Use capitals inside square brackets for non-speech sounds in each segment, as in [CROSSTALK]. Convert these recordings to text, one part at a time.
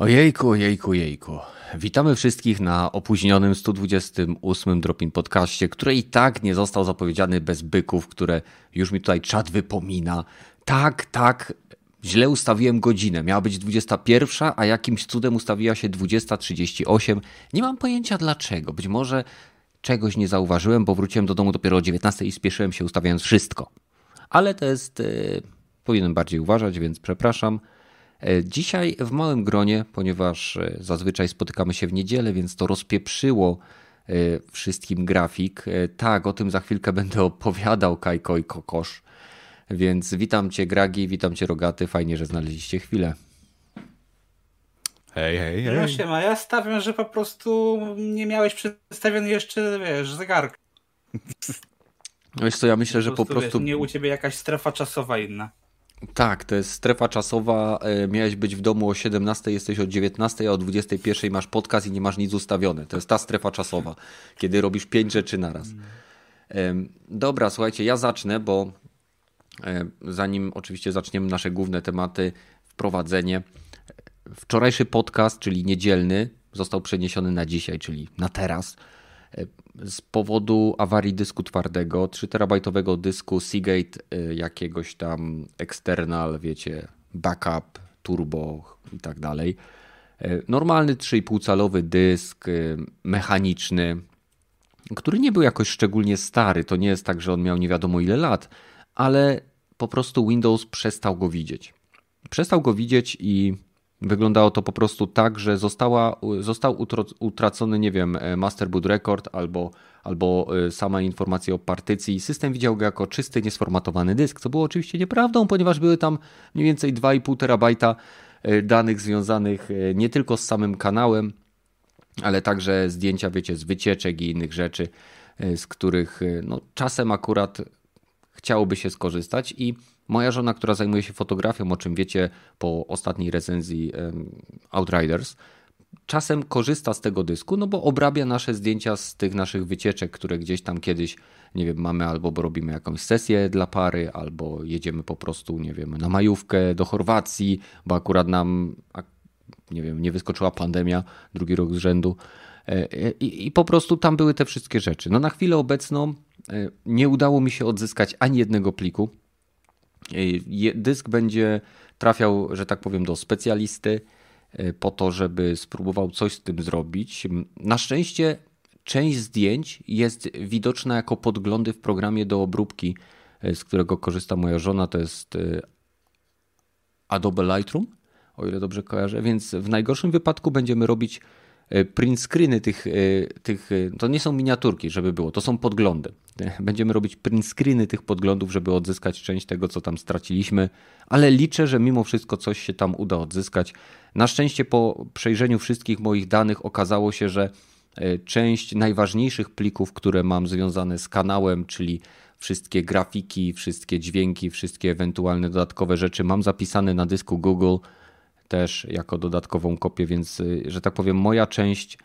Ojejku, ojejku, ojejku. Witamy wszystkich na opóźnionym 128 Dropin podcaście, który i tak nie został zapowiedziany bez byków, które już mi tutaj czat wypomina. Tak, tak, źle ustawiłem godzinę. Miała być 21, a jakimś cudem ustawiła się 20.38. Nie mam pojęcia dlaczego. Być może czegoś nie zauważyłem, bo wróciłem do domu dopiero o 19 i spieszyłem się ustawiając wszystko. Ale to jest... Yy, powinienem bardziej uważać, więc przepraszam. E, dzisiaj w małym gronie, ponieważ e, zazwyczaj spotykamy się w niedzielę, więc to rozpieprzyło e, wszystkim grafik. Tak, o tym za chwilkę [LAUGHS] będę opowiadał, Kajko i Kokosz. Więc witam Cię, Gragi, witam Cię, Rogaty. Fajnie, że znaleźliście chwilę. Hej, hej, hej. No się ma, ja stawiam, że po prostu nie miałeś przedstawiony jeszcze, wiesz, zegarka. Wiesz co, ja myślę, że po prostu... Wiesz, nie u Ciebie jakaś strefa czasowa inna. Tak, to jest strefa czasowa. E, miałeś być w domu o 17, jesteś o 19, a o 21 masz podcast i nie masz nic ustawione. To jest ta strefa czasowa, kiedy robisz pięć rzeczy naraz. Dobra, słuchajcie, ja zacznę, bo e, zanim oczywiście zaczniemy nasze główne tematy, wprowadzenie. Wczorajszy podcast, czyli niedzielny, został przeniesiony na dzisiaj, czyli na teraz z powodu awarii dysku twardego, 3 terabajtowego dysku Seagate y, jakiegoś tam external, wiecie, backup, turbo i tak dalej. Y, normalny 3,5 calowy dysk mechaniczny, który nie był jakoś szczególnie stary. To nie jest tak, że on miał nie wiadomo ile lat, ale po prostu Windows przestał go widzieć. Przestał go widzieć i Wyglądało to po prostu tak, że została, został utracony, nie wiem, e, master boot record albo, albo e, sama informacja o partycji. System widział go jako czysty, niesformatowany dysk, co było oczywiście nieprawdą, ponieważ były tam mniej więcej 2,5 terabajta e, danych związanych nie tylko z samym kanałem, ale także zdjęcia, wiecie, z wycieczek i innych rzeczy, z których no, czasem akurat chciałoby się skorzystać i Moja żona, która zajmuje się fotografią, o czym wiecie po ostatniej recenzji Outriders, czasem korzysta z tego dysku, no bo obrabia nasze zdjęcia z tych naszych wycieczek, które gdzieś tam kiedyś, nie wiem, mamy albo bo robimy jakąś sesję dla pary, albo jedziemy po prostu, nie wiem, na majówkę do Chorwacji, bo akurat nam, nie wiem, nie wyskoczyła pandemia drugi rok z rzędu. E, I, I, po prostu tam były te wszystkie rzeczy. No na chwilę obecną e, nie udało mi się odzyskać ani jednego pliku. Dysk będzie trafiał, że tak powiem, do specjalisty e, po to, żeby spróbował coś z tym zrobić. Na szczęście część zdjęć jest widoczna jako podglądy w programie do obróbki, e, z którego korzysta moja żona. To jest e, Adobe Lightroom, o ile dobrze kojarzę. Więc w najgorszym wypadku będziemy robić print screeny tych, tych, to nie są miniaturki, żeby było, to są podglądy. Będziemy robić print screeny tych podglądów, żeby odzyskać część tego, co tam straciliśmy, ale liczę, że mimo wszystko coś się tam uda odzyskać. Na szczęście po przejrzeniu wszystkich moich danych okazało się, że część najważniejszych plików, które mam związane z kanałem, czyli wszystkie grafiki, wszystkie dźwięki, wszystkie ewentualne dodatkowe rzeczy mam zapisane na dysku Google też jako dodatkową kopię, więc, y, że tak powiem, moja część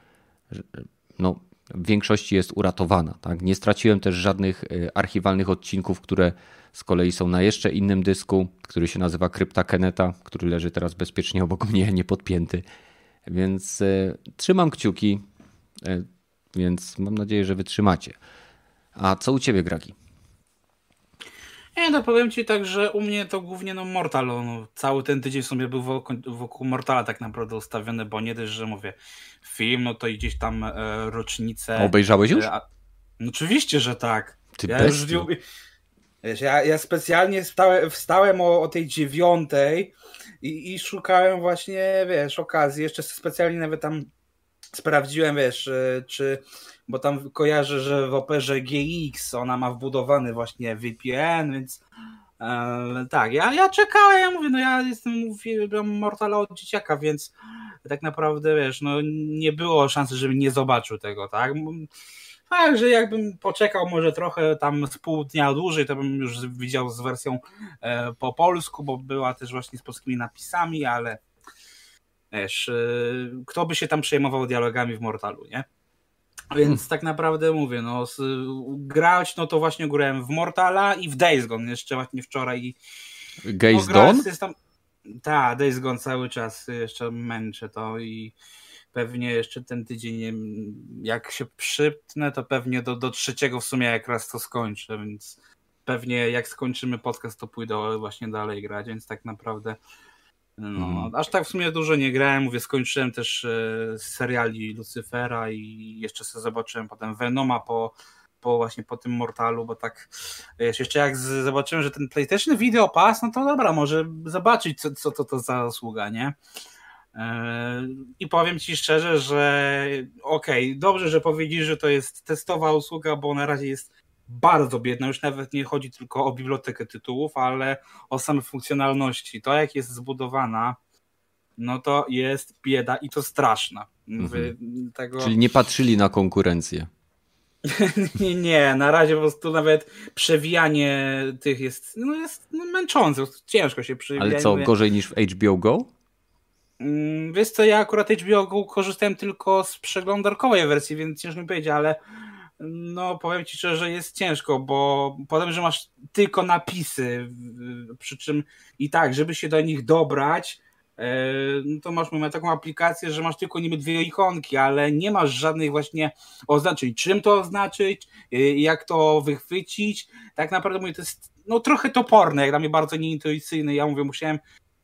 no, w większości jest uratowana. Tak? Nie straciłem też żadnych y, archiwalnych odcinków, które z kolei są na jeszcze innym dysku, który się nazywa Krypta Keneta, który leży teraz bezpiecznie obok [LAUGHS] mnie, niepodpięty. Więc y, trzymam kciuki, y, więc mam nadzieję, że wytrzymacie. A co u ciebie, Gragi? Nie, no powiem ci tak, że u mnie to głównie no Mortal, no, cały ten tydzień w sumie był wokół, wokół Mortala tak naprawdę ustawiony, bo nie dość, że mówię film, no to i gdzieś tam e, rocznicę. Obejrzałeś już? E, no, oczywiście, że tak. Ty ja już Wiesz, ja, ja specjalnie wstałem, wstałem o, o tej dziewiątej i, i szukałem właśnie, wiesz, okazji. Jeszcze specjalnie nawet tam sprawdziłem, wiesz, e, czy bo tam kojarzę, że w operze GX ona ma wbudowany właśnie VPN, więc e, tak, ja, ja czekałem, ja mówię, no ja jestem uwielbiam Mortala od dzieciaka, więc tak naprawdę, wiesz, no nie było szansy, żebym nie zobaczył tego, tak? A że jakbym poczekał może trochę tam z pół dnia dłużej, to bym już widział z wersją e, po polsku, bo była też właśnie z polskimi napisami, ale wiesz, e, kto by się tam przejmował dialogami w Mortalu, nie? Więc tak naprawdę mówię, no grać, no to właśnie grałem w Mortala i w Days Gone jeszcze właśnie wczoraj. Days no, Gone? Tam... Tak, Days Gone cały czas jeszcze męczę to i pewnie jeszcze ten tydzień, jak się przypnę, to pewnie do, do trzeciego w sumie jak raz to skończę, więc pewnie jak skończymy podcast, to pójdę właśnie dalej grać, więc tak naprawdę no, hmm. aż tak w sumie dużo nie grałem, mówię, skończyłem też e, seriali Lucyfera i jeszcze sobie zobaczyłem potem Venoma po, po właśnie po tym Mortalu, bo tak wiesz, jeszcze jak zobaczyłem, że ten PlayStation Video Pass, no to dobra, może zobaczyć co, co to, to za usługa, nie? E, I powiem Ci szczerze, że okej, okay, dobrze, że powiedzisz, że to jest testowa usługa, bo na razie jest bardzo biedna. Już nawet nie chodzi tylko o bibliotekę tytułów, ale o same funkcjonalności. To, jak jest zbudowana, no to jest bieda i to straszna. Mhm. Tego... Czyli nie patrzyli na konkurencję. [LAUGHS] nie, nie, na razie po prostu nawet przewijanie tych jest, no jest no męczące, ciężko się przewija. Ale co, gorzej niż w HBO Go? Mm, wiesz co, ja akurat HBO Go korzystałem tylko z przeglądarkowej wersji, więc ciężko mi powiedzieć, ale no powiem ci szczerze, że jest ciężko, bo potem, że masz tylko napisy, przy czym i tak, żeby się do nich dobrać, e, no to masz mamy taką aplikację, że masz tylko niby dwie ikonki, ale nie masz żadnych właśnie oznaczeń, czym to oznaczyć, e, jak to wychwycić. Tak naprawdę mówię, to jest no trochę toporne, jak dla mnie bardzo nieintuicyjne. Ja mówię, musiałem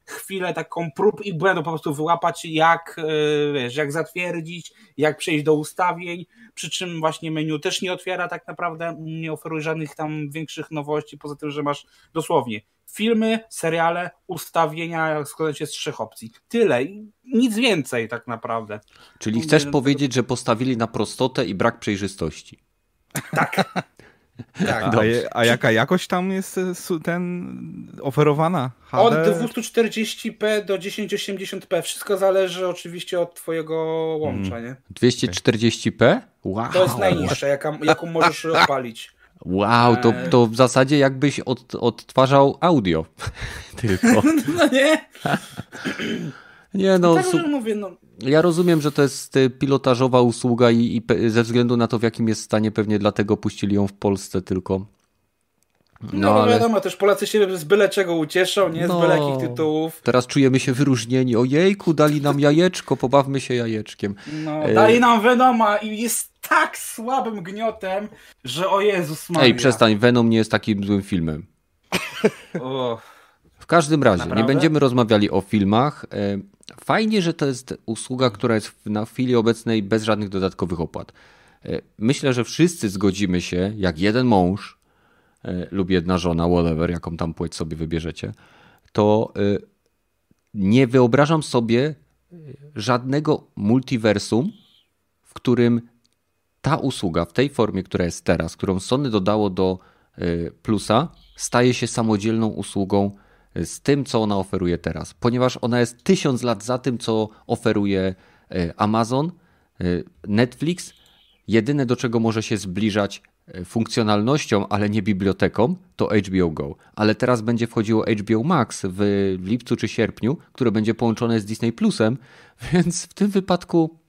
chwilę taką prób i błędu po prostu wyłapać, jak, e, wiesz, jak zatwierdzić, jak przejść do ustawień, przy czym właśnie menu też nie otwiera tak naprawdę, nie oferuje żadnych tam większych nowości, poza tym, że masz dosłownie filmy, seriale, ustawienia składać się z trzech opcji. Tyle, nic więcej tak naprawdę. Czyli chcesz powiedzieć, że postawili na prostotę i brak przejrzystości. Tak. Tak, [LAUGHS] a, a, jaka jakość tam jest e, ten oferowana? HD? Od 240p do 1080p. Wszystko zależy oczywiście od twojego łącza, nie? 240p? Wow. To jest najniższa, jaka, jaką możesz [LAUGHS] odpalić. Wow, to, e. to w zasadzie jakbyś od, odtwarzał audio. [LAUGHS] Tylko. No nie? Nie no, no tak, mówię, no. Ja rozumiem, że to jest y, pilotażowa usługa i, i, ze względu na to, w jakim jest stanie, pewnie dlatego puścili ją w Polsce tylko. No, no ale... wiadomo, też Polacy się z byle czego ucieszą, nie? Z no, byle jakich tytułów. Teraz czujemy się wyróżnieni. Ojejku, dali nam jajeczko, pobawmy się jajeczkiem. No, e... dali nam Venoma i jest tak słabym gniotem, że o Jezus Maria. Ej, przestań, Venom nie jest takim złym filmem. [LAUGHS] W każdym razie, Naprawdę? nie będziemy rozmawiali o filmach. Fajnie, że to jest usługa, która jest na chwili obecnej bez żadnych dodatkowych opłat. E, myślę, że wszyscy zgodzimy się, jak jeden mąż e, lub jedna żona, whatever, jaką tam płeć sobie wybierzecie, to e, nie wyobrażam sobie żadnego multiversum, w którym ta usługa w tej formie, która jest teraz, którą Sony dodało do Plusa, staje się samodzielną usługą z tym, co ona oferuje teraz, ponieważ ona jest tysiąc lat za tym, co oferuje e, Amazon, e, Netflix. Jedyne, do czego może się zbliżać e, funkcjonalnością, ale nie biblioteką, to HBO Go. Ale teraz będzie wchodziło HBO Max w lipcu czy sierpniu, które będzie połączone z Disney Plusem, [LAUGHS] więc w tym wypadku,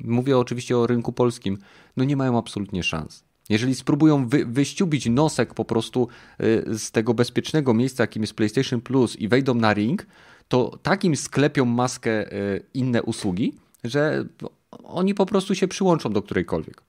mówię oczywiście o rynku polskim, no nie mają absolutnie szans. Jeżeli spróbują wy, wyściubić nosek po prostu y, z tego bezpiecznego miejsca, jakim jest PlayStation Plus i wejdą na ring, to takim sklepią maskę y, inne usługi, że oni po prostu się przyłączą do którejkolwiek.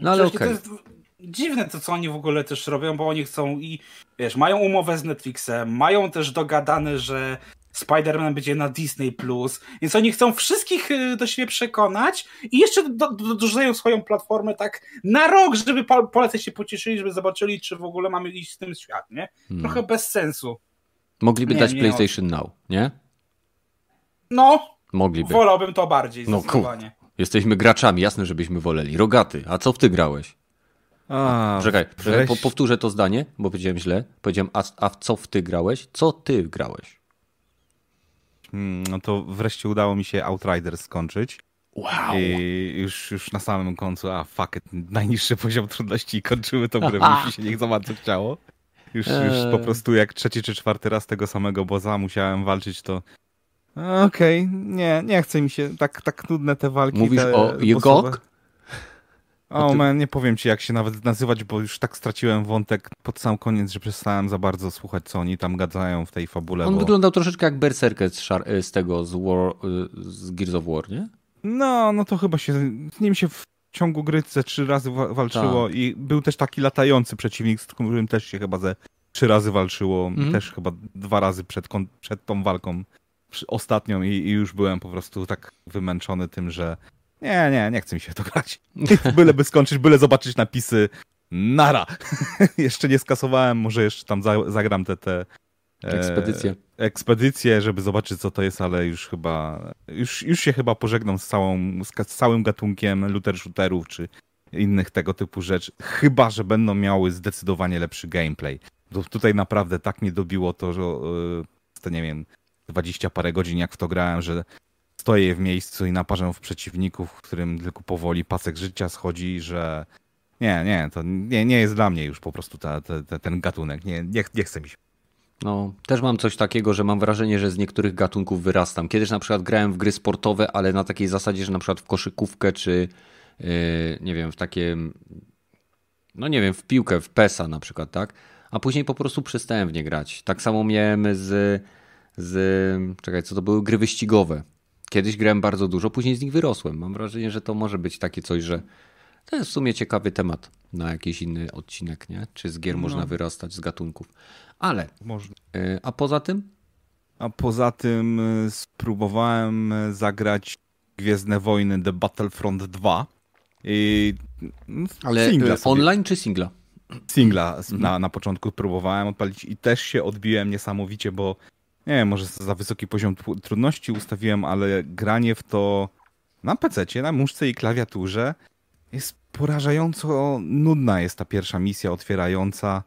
No ale okej. Okay. Dziwne to, co oni w ogóle też robią, bo oni chcą i wiesz, mają umowę z Netflixem, mają też dogadane, że Spider-Man będzie na Disney Plus, więc oni chcą wszystkich y, do siebie przekonać i jeszcze do, do, dorzucają swoją platformę tak na rok, żeby Polacy się pocieszyli, żeby zobaczyli, czy w ogóle mamy iść z tym świat, nie? Hmm. Trochę bez sensu. Mogliby nie, dać nie PlayStation nie. Now, nie? No, Mogliby. Wolałbym to bardziej, no, zdecydowanie. Jesteśmy graczami, jasne, żebyśmy woleli. Rogaty, a co w ty grałeś? A, Czekaj, po, powtórzę to zdanie, bo powiedziałem źle. Powiedziałem, a, a w co w ty grałeś? Co ty grałeś? Mm, no to wreszcie udało mi się Outriders skończyć. Wow. I już, już na samym końcu, a fuck it, najniższy poziom trudności i kończymy tą grę, bo mi się nie za bardzo chciało. Już, już po eee. prostu jak trzeci czy czwarty raz tego samego boza musiałem walczyć, to okej, okay, nie, nie chce mi się, tak, tak nudne te walki. Mówisz te o Jogok? O, ty... man, nie powiem ci jak się nawet nazywać, bo już tak straciłem wątek pod sam koniec, że przestałem za bardzo słuchać, co oni tam gadają w tej fabule. On bo... wyglądał troszeczkę jak Berserker z, z tego, z, War, z Gears of War, nie? No, no to chyba się, z nim się w ciągu gry ze trzy razy walczyło tak. i był też taki latający przeciwnik, z którym też się chyba ze trzy razy walczyło, mm. też chyba dwa razy przed, przed tą walką ostatnią i, i, już byłem po prostu tak wymęczony tym, że nie, nie, nie chce mi się to grać. [LAUGHS] byle skończyć, byle zobaczyć napisy nara. [LAUGHS] jeszcze nie skasowałem, może jeszcze tam za, zagram te, te ekspedycje. E, ekspedycje, żeby zobaczyć co to jest, ale już chyba, już, już się chyba pożegnam z, całą, z całym gatunkiem looter shooterów, czy innych tego typu rzeczy. Chyba, że będą miały zdecydowanie lepszy gameplay. To tutaj naprawdę tak mnie dobiło to, że e, to nie wiem, 20 parę godzin jak w to grałem, że stoję w miejscu i naparzam w przeciwników, w którym tylko powoli pasek życia schodzi, że nie, nie, to nie, nie jest dla mnie już po prostu ta, ta, ta, ten gatunek. Nie, nie, nie mi się. No, też mam coś takiego, że mam wrażenie, że z niektórych gatunków wyrastam. Kiedyś na przykład grałem w gry sportowe, ale na takiej zasadzie, że na przykład w koszykówkę czy yy, nie wiem, w takie no nie wiem, w piłkę, w PESA na przykład, tak? A później po prostu przestałem w nie grać. Tak samo miałem z z czekaj, co to były gry wyścigowe. Kiedyś grałem bardzo dużo, później z nich wyrosłem. Mam wrażenie, że to może być takie coś, że to jest w sumie ciekawy temat na jakiś inny odcinek, nie? Czy z gier no. można wyrastać z gatunków. Ale. Można. Y, a poza tym? A poza tym y, spróbowałem y, zagrać Gwiezdne Wojny The Battlefront 2. I Ale online czy singla? Singla mhm. na, na początku próbowałem odpalić i też się odbiłem niesamowicie, bo nie wiem, może za wysoki poziom trudności ustawiłem, ale granie w to na PC, na muszce i klawiaturze jest porażająco nudna jest ta pierwsza misja otwierająca,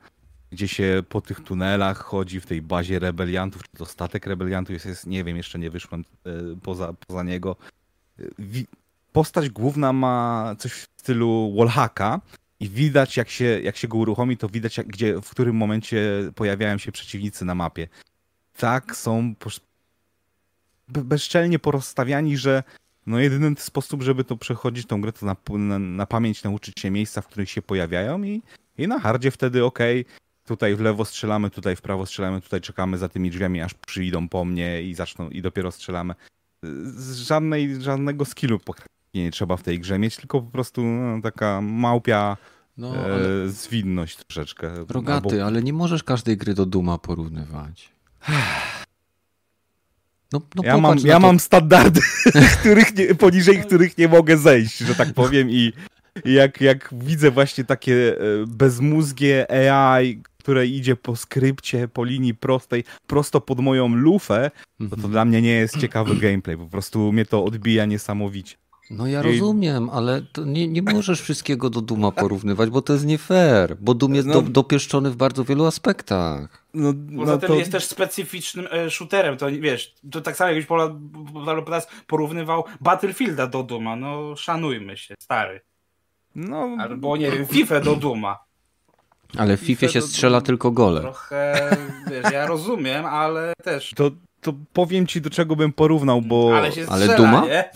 gdzie się po tych tunelach chodzi w tej bazie rebeliantów, czy to statek rebeliantów jest, jest nie wiem, jeszcze nie wyszłem e, poza, poza niego. Postać główna ma coś w stylu wallhacka i widać, jak się, jak się go uruchomi, to widać, jak, gdzie, w którym momencie pojawiają się przeciwnicy na mapie tak są bezczelnie porozstawiani, że no jedyny sposób, żeby to przechodzić tą grę, to na, na, na pamięć nauczyć się miejsca, w których się pojawiają i, i na hardzie wtedy okej, okay, tutaj w lewo strzelamy, tutaj w prawo strzelamy, tutaj czekamy za tymi drzwiami, aż przyjdą po mnie i zaczną i dopiero strzelamy. Żadnej, żadnego skillu nie trzeba w tej grze mieć, tylko po prostu no, taka małpia no, e, ale... e, zwinność troszeczkę. Rogaty, albo... ale nie możesz każdej gry do Duma porównywać. No, no ja, mam, ja mam standardy, [LAUGHS] których nie, poniżej których nie mogę zejść, że tak powiem i jak, jak widzę właśnie takie e, bezmózgie AI, które idzie po skrypcie, po linii prostej, prosto pod moją lufę, to to mhm. dla mnie nie jest ciekawy gameplay. Po prostu mnie to odbija niesamowicie. No ja rozumiem, ale nie, nie możesz wszystkiego do Duma [LAUGHS] porównywać, bo to jest nie fair, bo Dum jest no, do, dopieszczony w bardzo wielu aspektach. No, Poza no tym to... jest też specyficznym e, shooterem, to wiesz, to tak samo jakbyś teraz porównywał Battlefielda do Duma, no szanujmy się, stary. No, Albo nie wiem, FIFA do Duma. Ale w FIFA się strzela tylko gole. Trochę, wiesz, ja rozumiem, ale też... To, to powiem ci, do czego bym porównał, bo... Ale się strzela, ale Duma? nie?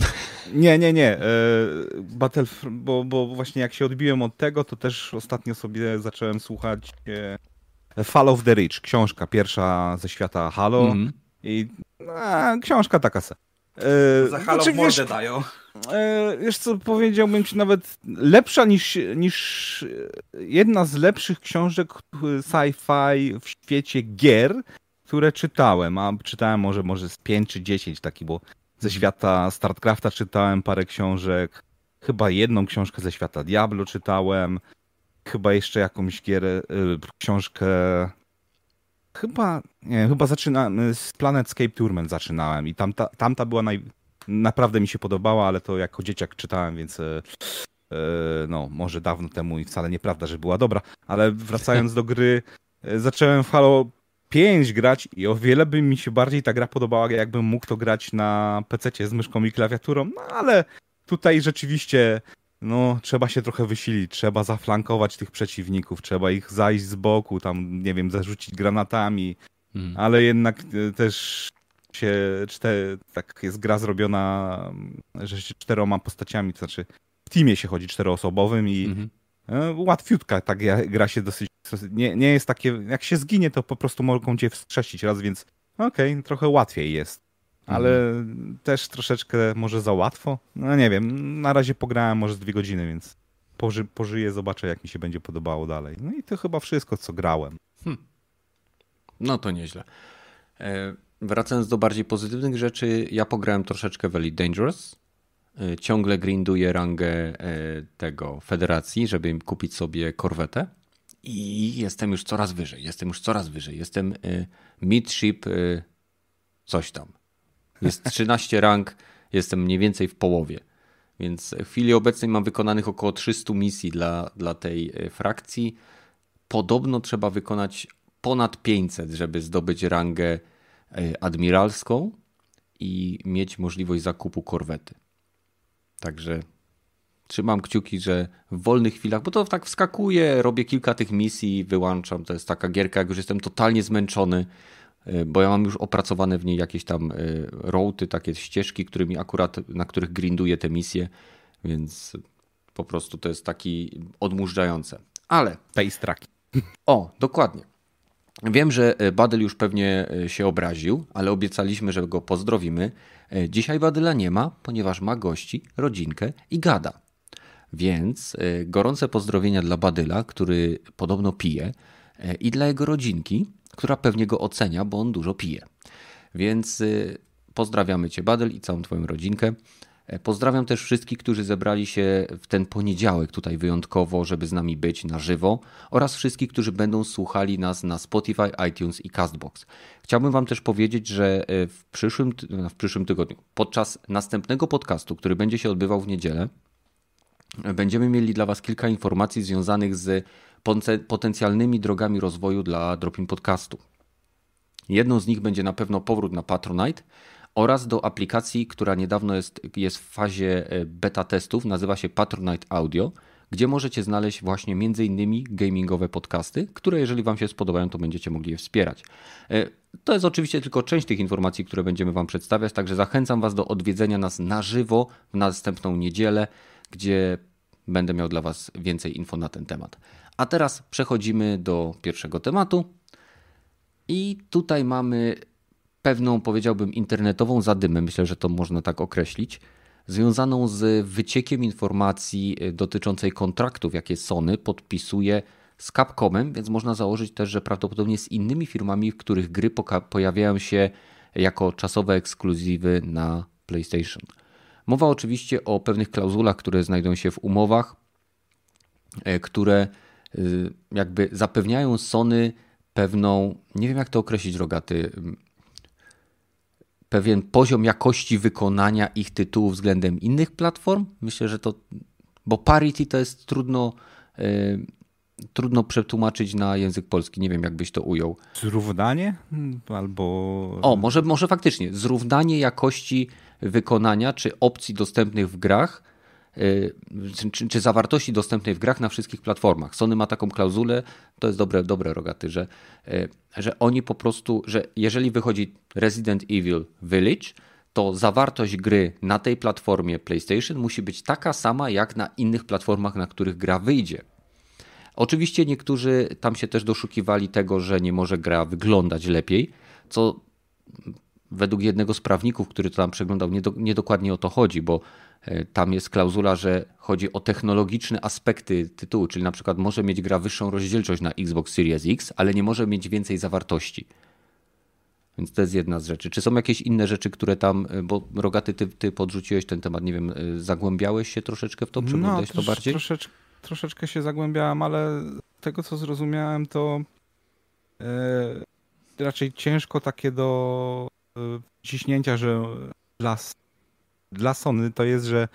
Nie, nie, nie. E, Battlefront, bo, bo właśnie jak się odbiłem od tego, to też ostatnio sobie zacząłem słuchać e, Fall of the Rich, książka pierwsza ze świata Halo. Mm. I a, książka taka se. E, Za Halo znaczy, wiesz, dają. E, wiesz co, powiedziałbym ci nawet lepsza niż, niż jedna z lepszych książek sci-fi w świecie gier, które czytałem, a czytałem może, może z 5 czy 10 taki, bo ze świata StarCrafta czytałem parę książek, chyba jedną książkę ze świata Diablo czytałem, chyba jeszcze jakąś gierę, y, książkę chyba, nie chyba zaczynałem, z Planetscape Tournament zaczynałem i tamta, tamta była naj, naprawdę mi się podobała, ale to jako dzieciak czytałem, więc y, y, no, może dawno temu i wcale nieprawda, że była dobra, ale wracając do gry, zacząłem w Halo 5 grać i o wiele by mi się bardziej ta gra podobała, jakbym mógł to grać na PC z myszką i klawiaturą, no ale tutaj rzeczywiście no, trzeba się trochę wysilić, trzeba zaflankować tych przeciwników, trzeba ich zajść z boku, tam, nie wiem, zarzucić granatami, hmm. ale jednak e, też się, czter, tak jest gra zrobiona, że się czteroma postaciami, to znaczy w teamie się chodzi czteroosobowym i mhm. E, łatwiutka tak gra się dosyć, nie, nie jest takie, jak się zginie, to po prostu mogą cię wstrzesić raz, więc okej, okay, trochę łatwiej jest. Ale mhm. też troszeczkę może za łatwo. No nie wiem, na razie pograłem może z dwie godziny, więc poży, pożyję, zobaczę jak mi się będzie podobało dalej. No i to chyba wszystko, co grałem. Hmm. No to nieźle. E, wracając do bardziej pozytywnych rzeczy, ja pograłem troszeczkę w Elite Dangerous. E, ciągle grinduję rangę e, tego federacji, żeby kupić sobie korwetę. I jestem już coraz wyżej, jestem już coraz wyżej. Jestem e, midship coś tam. Jest [LAUGHS] 13 rank, jestem mniej więcej w połowie. Więc w chwili obecnej mam wykonanych około 300 misji dla, dla tej frakcji. Podobno trzeba wykonać ponad 500, żeby zdobyć rangę admiralską i mieć możliwość zakupu korwety. Także trzymam kciuki, że w wolnych chwilach, bo to tak wskakuję, robię kilka tych misji, wyłączam. To jest taka gierka, jak już jestem totalnie zmęczony, e, bo ja mam już opracowane w niej jakieś tam e, rołty, takie ścieżki, którymi akurat, na których grinduję te misje, więc po prostu to jest taki odmurzające. Ale... Pace track. O, dokładnie. Wiem, że e, Badel już pewnie się obraził, ale obiecaliśmy, że go pozdrowimy. E, dzisiaj Badyla nie ma, ponieważ ma gości, rodzinkę i gada. Więc e, gorące pozdrowienia dla Badyla, który podobno pije, e, i dla jego rodzinki, która pewnie go ocenia, bo on dużo pije. Więc pozdrawiamy Cię, Badyl, i całą Twoją rodzinkę. E, pozdrawiam też wszystkich, którzy zebrali się w ten poniedziałek tutaj wyjątkowo, żeby z nami być na żywo oraz wszystkich, którzy będą słuchali nas na Spotify, iTunes i Castbox. Chciałbym Wam też powiedzieć, że e, w przyszłym, w przyszłym tygodniu, podczas następnego podcastu, który będzie się odbywał w niedzielę, będziemy mieli dla Was kilka informacji związanych z potencjalnymi drogami rozwoju dla Dropin Podcastu. Jedną z nich będzie na pewno powrót na Patronite, oraz do aplikacji, która niedawno jest, jest w fazie e, beta testów, nazywa się Patronite Audio, gdzie możecie znaleźć właśnie m.in. gamingowe podcasty, które jeżeli Wam się spodobają, to będziecie mogli je wspierać. E, to jest oczywiście tylko część tych informacji, które będziemy Wam przedstawiać, także zachęcam Was do odwiedzenia nas na żywo w następną niedzielę, gdzie będę miał dla Was więcej info na ten temat. A teraz przechodzimy do pierwszego tematu. I tutaj mamy pewną, powiedziałbym, internetową zadymę, myślę, że to można tak określić, związaną z wyciekiem informacji e, dotyczącej kontraktów, jakie Sony podpisuje z Capcomem, więc można założyć też, że prawdopodobnie z innymi firmami, w których gry pojawiają się jako czasowe ekskluzywy na PlayStation. Mowa oczywiście o pewnych klauzulach, które znajdują się w umowach, e, które e, jakby zapewniają Sony pewną, nie wiem jak to określić, rogaty, pewien poziom jakości wykonania ich tytułów względem innych platform. Myślę, że to, bo parity to jest trudno, yy, trudno przetłumaczyć na język polski. Nie wiem, jak byś to ujął. Zrównanie albo. O, może, może faktycznie. Zrównanie jakości wykonania czy opcji dostępnych w grach czy, czy, zawartości dostępnej w grach na wszystkich platformach. Sony ma taką klauzulę, to jest dobre, dobre rogaty, że, y, że oni po prostu, że jeżeli wychodzi Resident Evil Village, to zawartość gry na tej platformie PlayStation musi być taka sama jak na innych platformach, na których gra wyjdzie. Oczywiście niektórzy tam się też doszukiwali tego, że nie może gra wyglądać lepiej, co według jednego z prawników, który to tam przeglądał, niedokładnie nie o to chodzi, bo E, tam jest klauzula, że chodzi o technologiczne aspekty tytułu, czyli na przykład może mieć gra wyższą rozdzielczość na Xbox Series X, ale nie może mieć więcej zawartości. Więc to jest jedna z rzeczy. Czy są jakieś inne rzeczy, które tam, e, bo Rogaty, ty, ty podrzuciłeś ten temat, nie wiem, e, zagłębiałeś się troszeczkę w to, przeglądałeś no, to bardziej? Troszecz, troszeczkę się zagłębiałem, ale tego co zrozumiałem to raczej ciężko takie do ciśnięcia, że las dla Sony to jest, że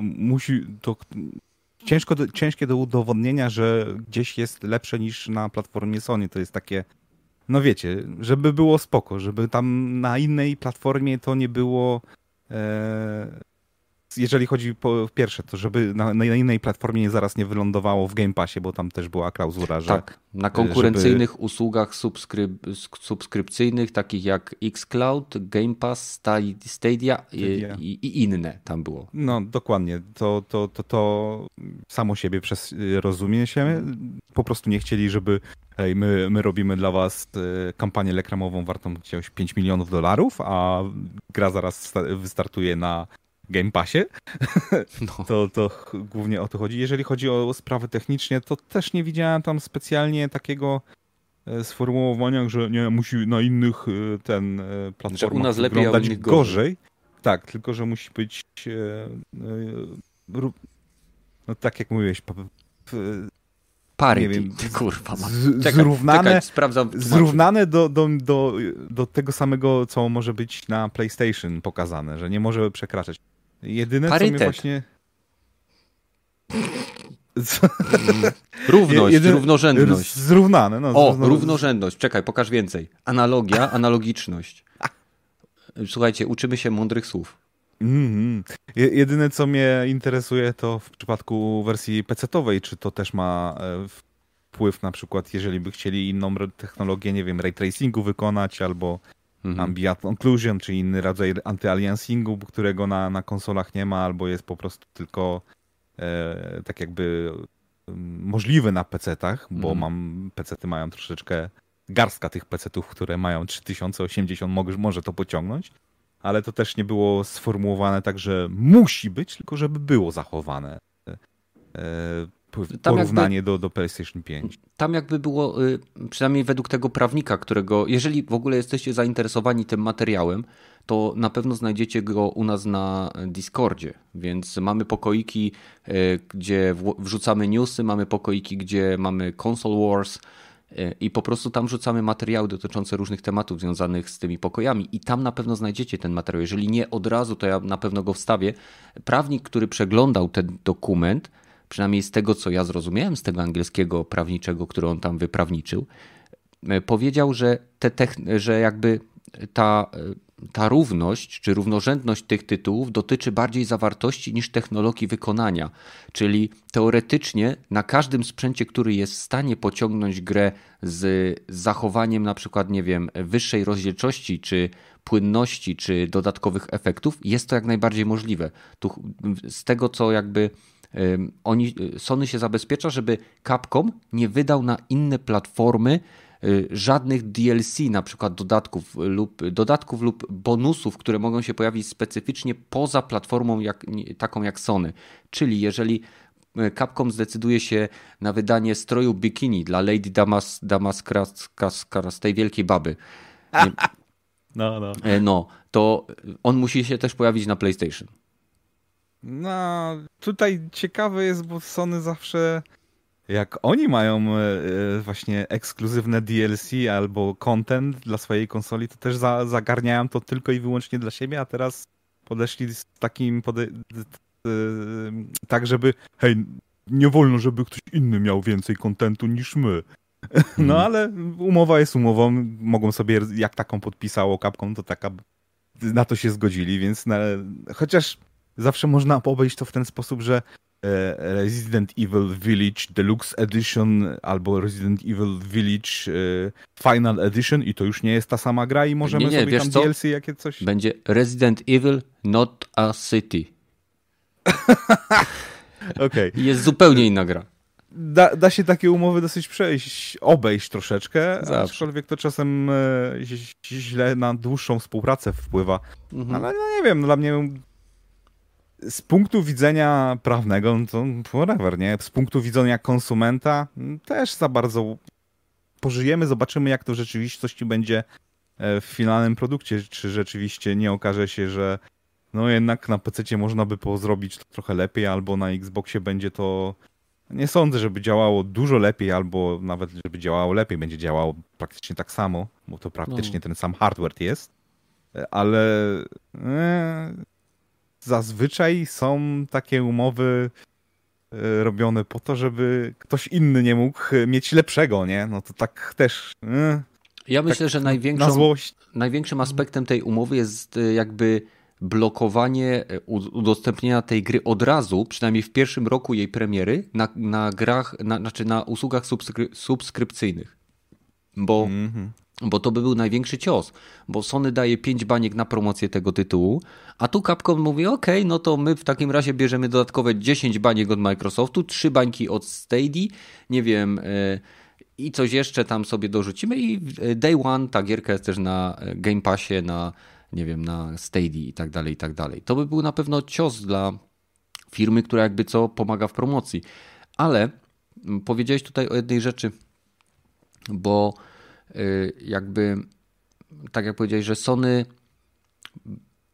musi to ciężko, ciężkie do udowodnienia, że gdzieś jest lepsze niż na platformie Sony. To jest takie, no wiecie, żeby było spoko, żeby tam na innej platformie to nie było e, jeżeli chodzi po pierwsze, to żeby na, na innej platformie zaraz nie wylądowało w Game Passie, bo tam też była klauzura, że... Tak, na konkurencyjnych żeby... usługach subskryp subskrypcyjnych, takich jak xCloud, Game Pass, Stadia i, i, i, inne tam było. No, dokładnie. To, to, to, to samo siebie przez, rozumie się. Po prostu nie chcieli, żeby hej, my, my robimy dla was e, kampanię reklamową wartą jakieś 5 milionów dolarów, a gra zaraz wystartuje na Game Passie. [LAUGHS] No. To, to głównie o to chodzi. Jeżeli chodzi o sprawy techniczne, to też nie widziałem tam specjalnie takiego e, sformułowania, że nie musi na innych e, ten platformach że u nas lepiej, nich gorzej. gorzej. Tak, tylko że musi być no tak jak mówiłeś, Parity. Nie wiem, kurwa. Z, czekaj, zrównane, czekaj, sprawdzam. Zrównane do, do, do, do tego samego, co może być na PlayStation pokazane, że nie może przekraczać. Jedyne, Parytet. co mnie właśnie... [LAUGHS] Równość, Jedyne... równorzędność. Zrównane. No, o, równorzędność. Czekaj, pokaż więcej. Analogia, [LAUGHS] analogiczność. Słuchajcie, uczymy się mądrych słów. Mm -hmm. Jedyne, co mnie interesuje, to w przypadku wersji PC-owej, czy to też ma e, wpływ na przykład, jeżeli by chcieli inną technologię, nie wiem, ray tracingu wykonać, albo -hmm. ambient occlusion, czy inny rodzaj anty-aliasingu, którego na, na konsolach nie ma, albo jest po prostu tylko e, tak jakby możliwy na PC-tach, bo -hmm. mam PC-ty mają troszeczkę garstka tych PC-ów, które mają 3080, może, może to pociągnąć ale to też nie było sformułowane tak, że musi być, tylko żeby było zachowane. E, porównanie jakby, do, do PlayStation 5. Tam jakby było, y, przynajmniej według tego prawnika, którego, jeżeli w ogóle jesteście zainteresowani tym materiałem, to na pewno znajdziecie go u nas na Discordzie, więc mamy pokoiki, y, gdzie wrzucamy newsy, mamy pokoiki, gdzie mamy Console Wars, i po prostu tam rzucamy materiały dotyczące różnych tematów związanych z tymi pokojami i tam na pewno znajdziecie ten materiał. Jeżeli nie od razu, to ja na pewno go wstawię. Prawnik, który przeglądał ten dokument, przynajmniej z tego co ja zrozumiałem, z tego angielskiego prawniczego, który on tam wyprawniczył, e, powiedział, że, te że jakby ta ta równość czy równorzędność tych tytułów dotyczy bardziej zawartości niż technologii wykonania. Czyli teoretycznie na każdym sprzęcie, który jest w stanie pociągnąć grę z zachowaniem na przykład, nie wiem, wyższej rozdzielczości czy płynności czy dodatkowych efektów, jest to jak najbardziej możliwe. Tu, z tego co jakby oni, Sony się zabezpiecza, żeby Capcom nie wydał na inne platformy Y, żadnych DLC, na przykład dodatków lub, dodatków lub bonusów, które mogą się pojawić specyficznie poza platformą jak, taką jak Sony. Czyli jeżeli y, Capcom zdecyduje się na wydanie stroju bikini dla Lady Damas, Damas z tej wielkiej baby. [LAUGHS] No, no. E, no, to on musi się też pojawić na PlayStation. No, tutaj ciekawe jest, bo Sony zawsze jak oni mają e, e, właśnie ekskluzywne DLC albo content dla swojej konsoli, to też za, zagarniają to tylko i wyłącznie dla siebie, a teraz podeszli z takim pode... tak, żeby hej, nie wolno, żeby ktoś inny miał więcej kontentu niż my. [LAUGHS] No mhm. ale umowa jest umową, mogą sobie, jak taką podpisało Capcom, to taka na to się zgodzili, więc na, chociaż zawsze można obejść to w ten sposób, że E, Resident Evil Village Deluxe Edition albo Resident Evil Village e, Final Edition i to już nie jest ta sama gra i możemy nie, nie, sobie tam co? DLC jakie coś... Będzie Resident Evil Not a City. [LAUGHS] okay. Jest zupełnie inna gra. Da, da się takie umowy dosyć przejść, obejść troszeczkę, Zawsze. aczkolwiek to czasem e, źle na dłuższą współpracę wpływa. Mhm. Ale no nie wiem, dla mnie z punktu widzenia prawnego, no to whatever, nie? Z punktu widzenia konsumenta też za bardzo pożyjemy, zobaczymy jak to w rzeczywistości będzie e, w finalnym produkcie, czy rzeczywiście nie okaże się, że no jednak na PC można by zrobić to trochę lepiej, albo na Xboxie będzie to nie sądzę, żeby działało dużo lepiej, albo nawet żeby działało lepiej, będzie działało praktycznie tak samo, bo to praktycznie no. ten sam hardware jest, e, ale e, zazwyczaj są takie umowy e, robione po to, żeby ktoś inny nie mógł mieć lepszego, nie? No to tak też. ja tak myślę, że największą, największym aspektem tej umowy jest e, jakby blokowanie udostępnienia tej gry od razu, przynajmniej w pierwszym roku jej premiery, na, na grach, na, znaczy na usługach subskry, subskrypcyjnych. Bo mm -hmm bo to by był największy cios, bo Sony daje 5 baniek na promocję tego tytułu, a tu Capcom mówi, ok, no to my w takim razie bierzemy dodatkowe 10 baniek od Microsoftu, 3 bańki od Stadia, nie wiem, yy, i coś jeszcze tam sobie dorzucimy i day one ta gierka jest też na Game Passie, na nie wiem, na Stadia i tak dalej, i tak dalej. To by był na pewno cios dla firmy, która jakby co pomaga w promocji. Ale powiedziałeś tutaj o jednej rzeczy, bo jakby, tak jak powiedziałeś, że Sony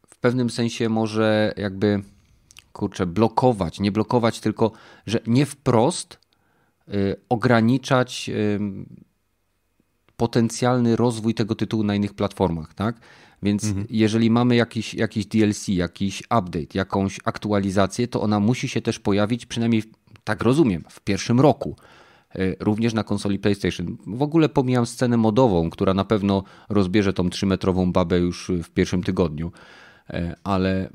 w pewnym sensie może jakby, kurczę, blokować, nie blokować, tylko, że nie wprost y, ograniczać y, potencjalny rozwój tego tytułu na innych platformach, tak? Więc mhm. jeżeli mamy jakiś, jakiś DLC, jakiś update, jakąś aktualizację, to ona musi się też pojawić, przynajmniej tak rozumiem, w pierwszym roku. E, również na konsoli PlayStation. W ogóle pomijam scenę modową, która na pewno rozbierze tą trzymetrową babę już w pierwszym tygodniu. E, ale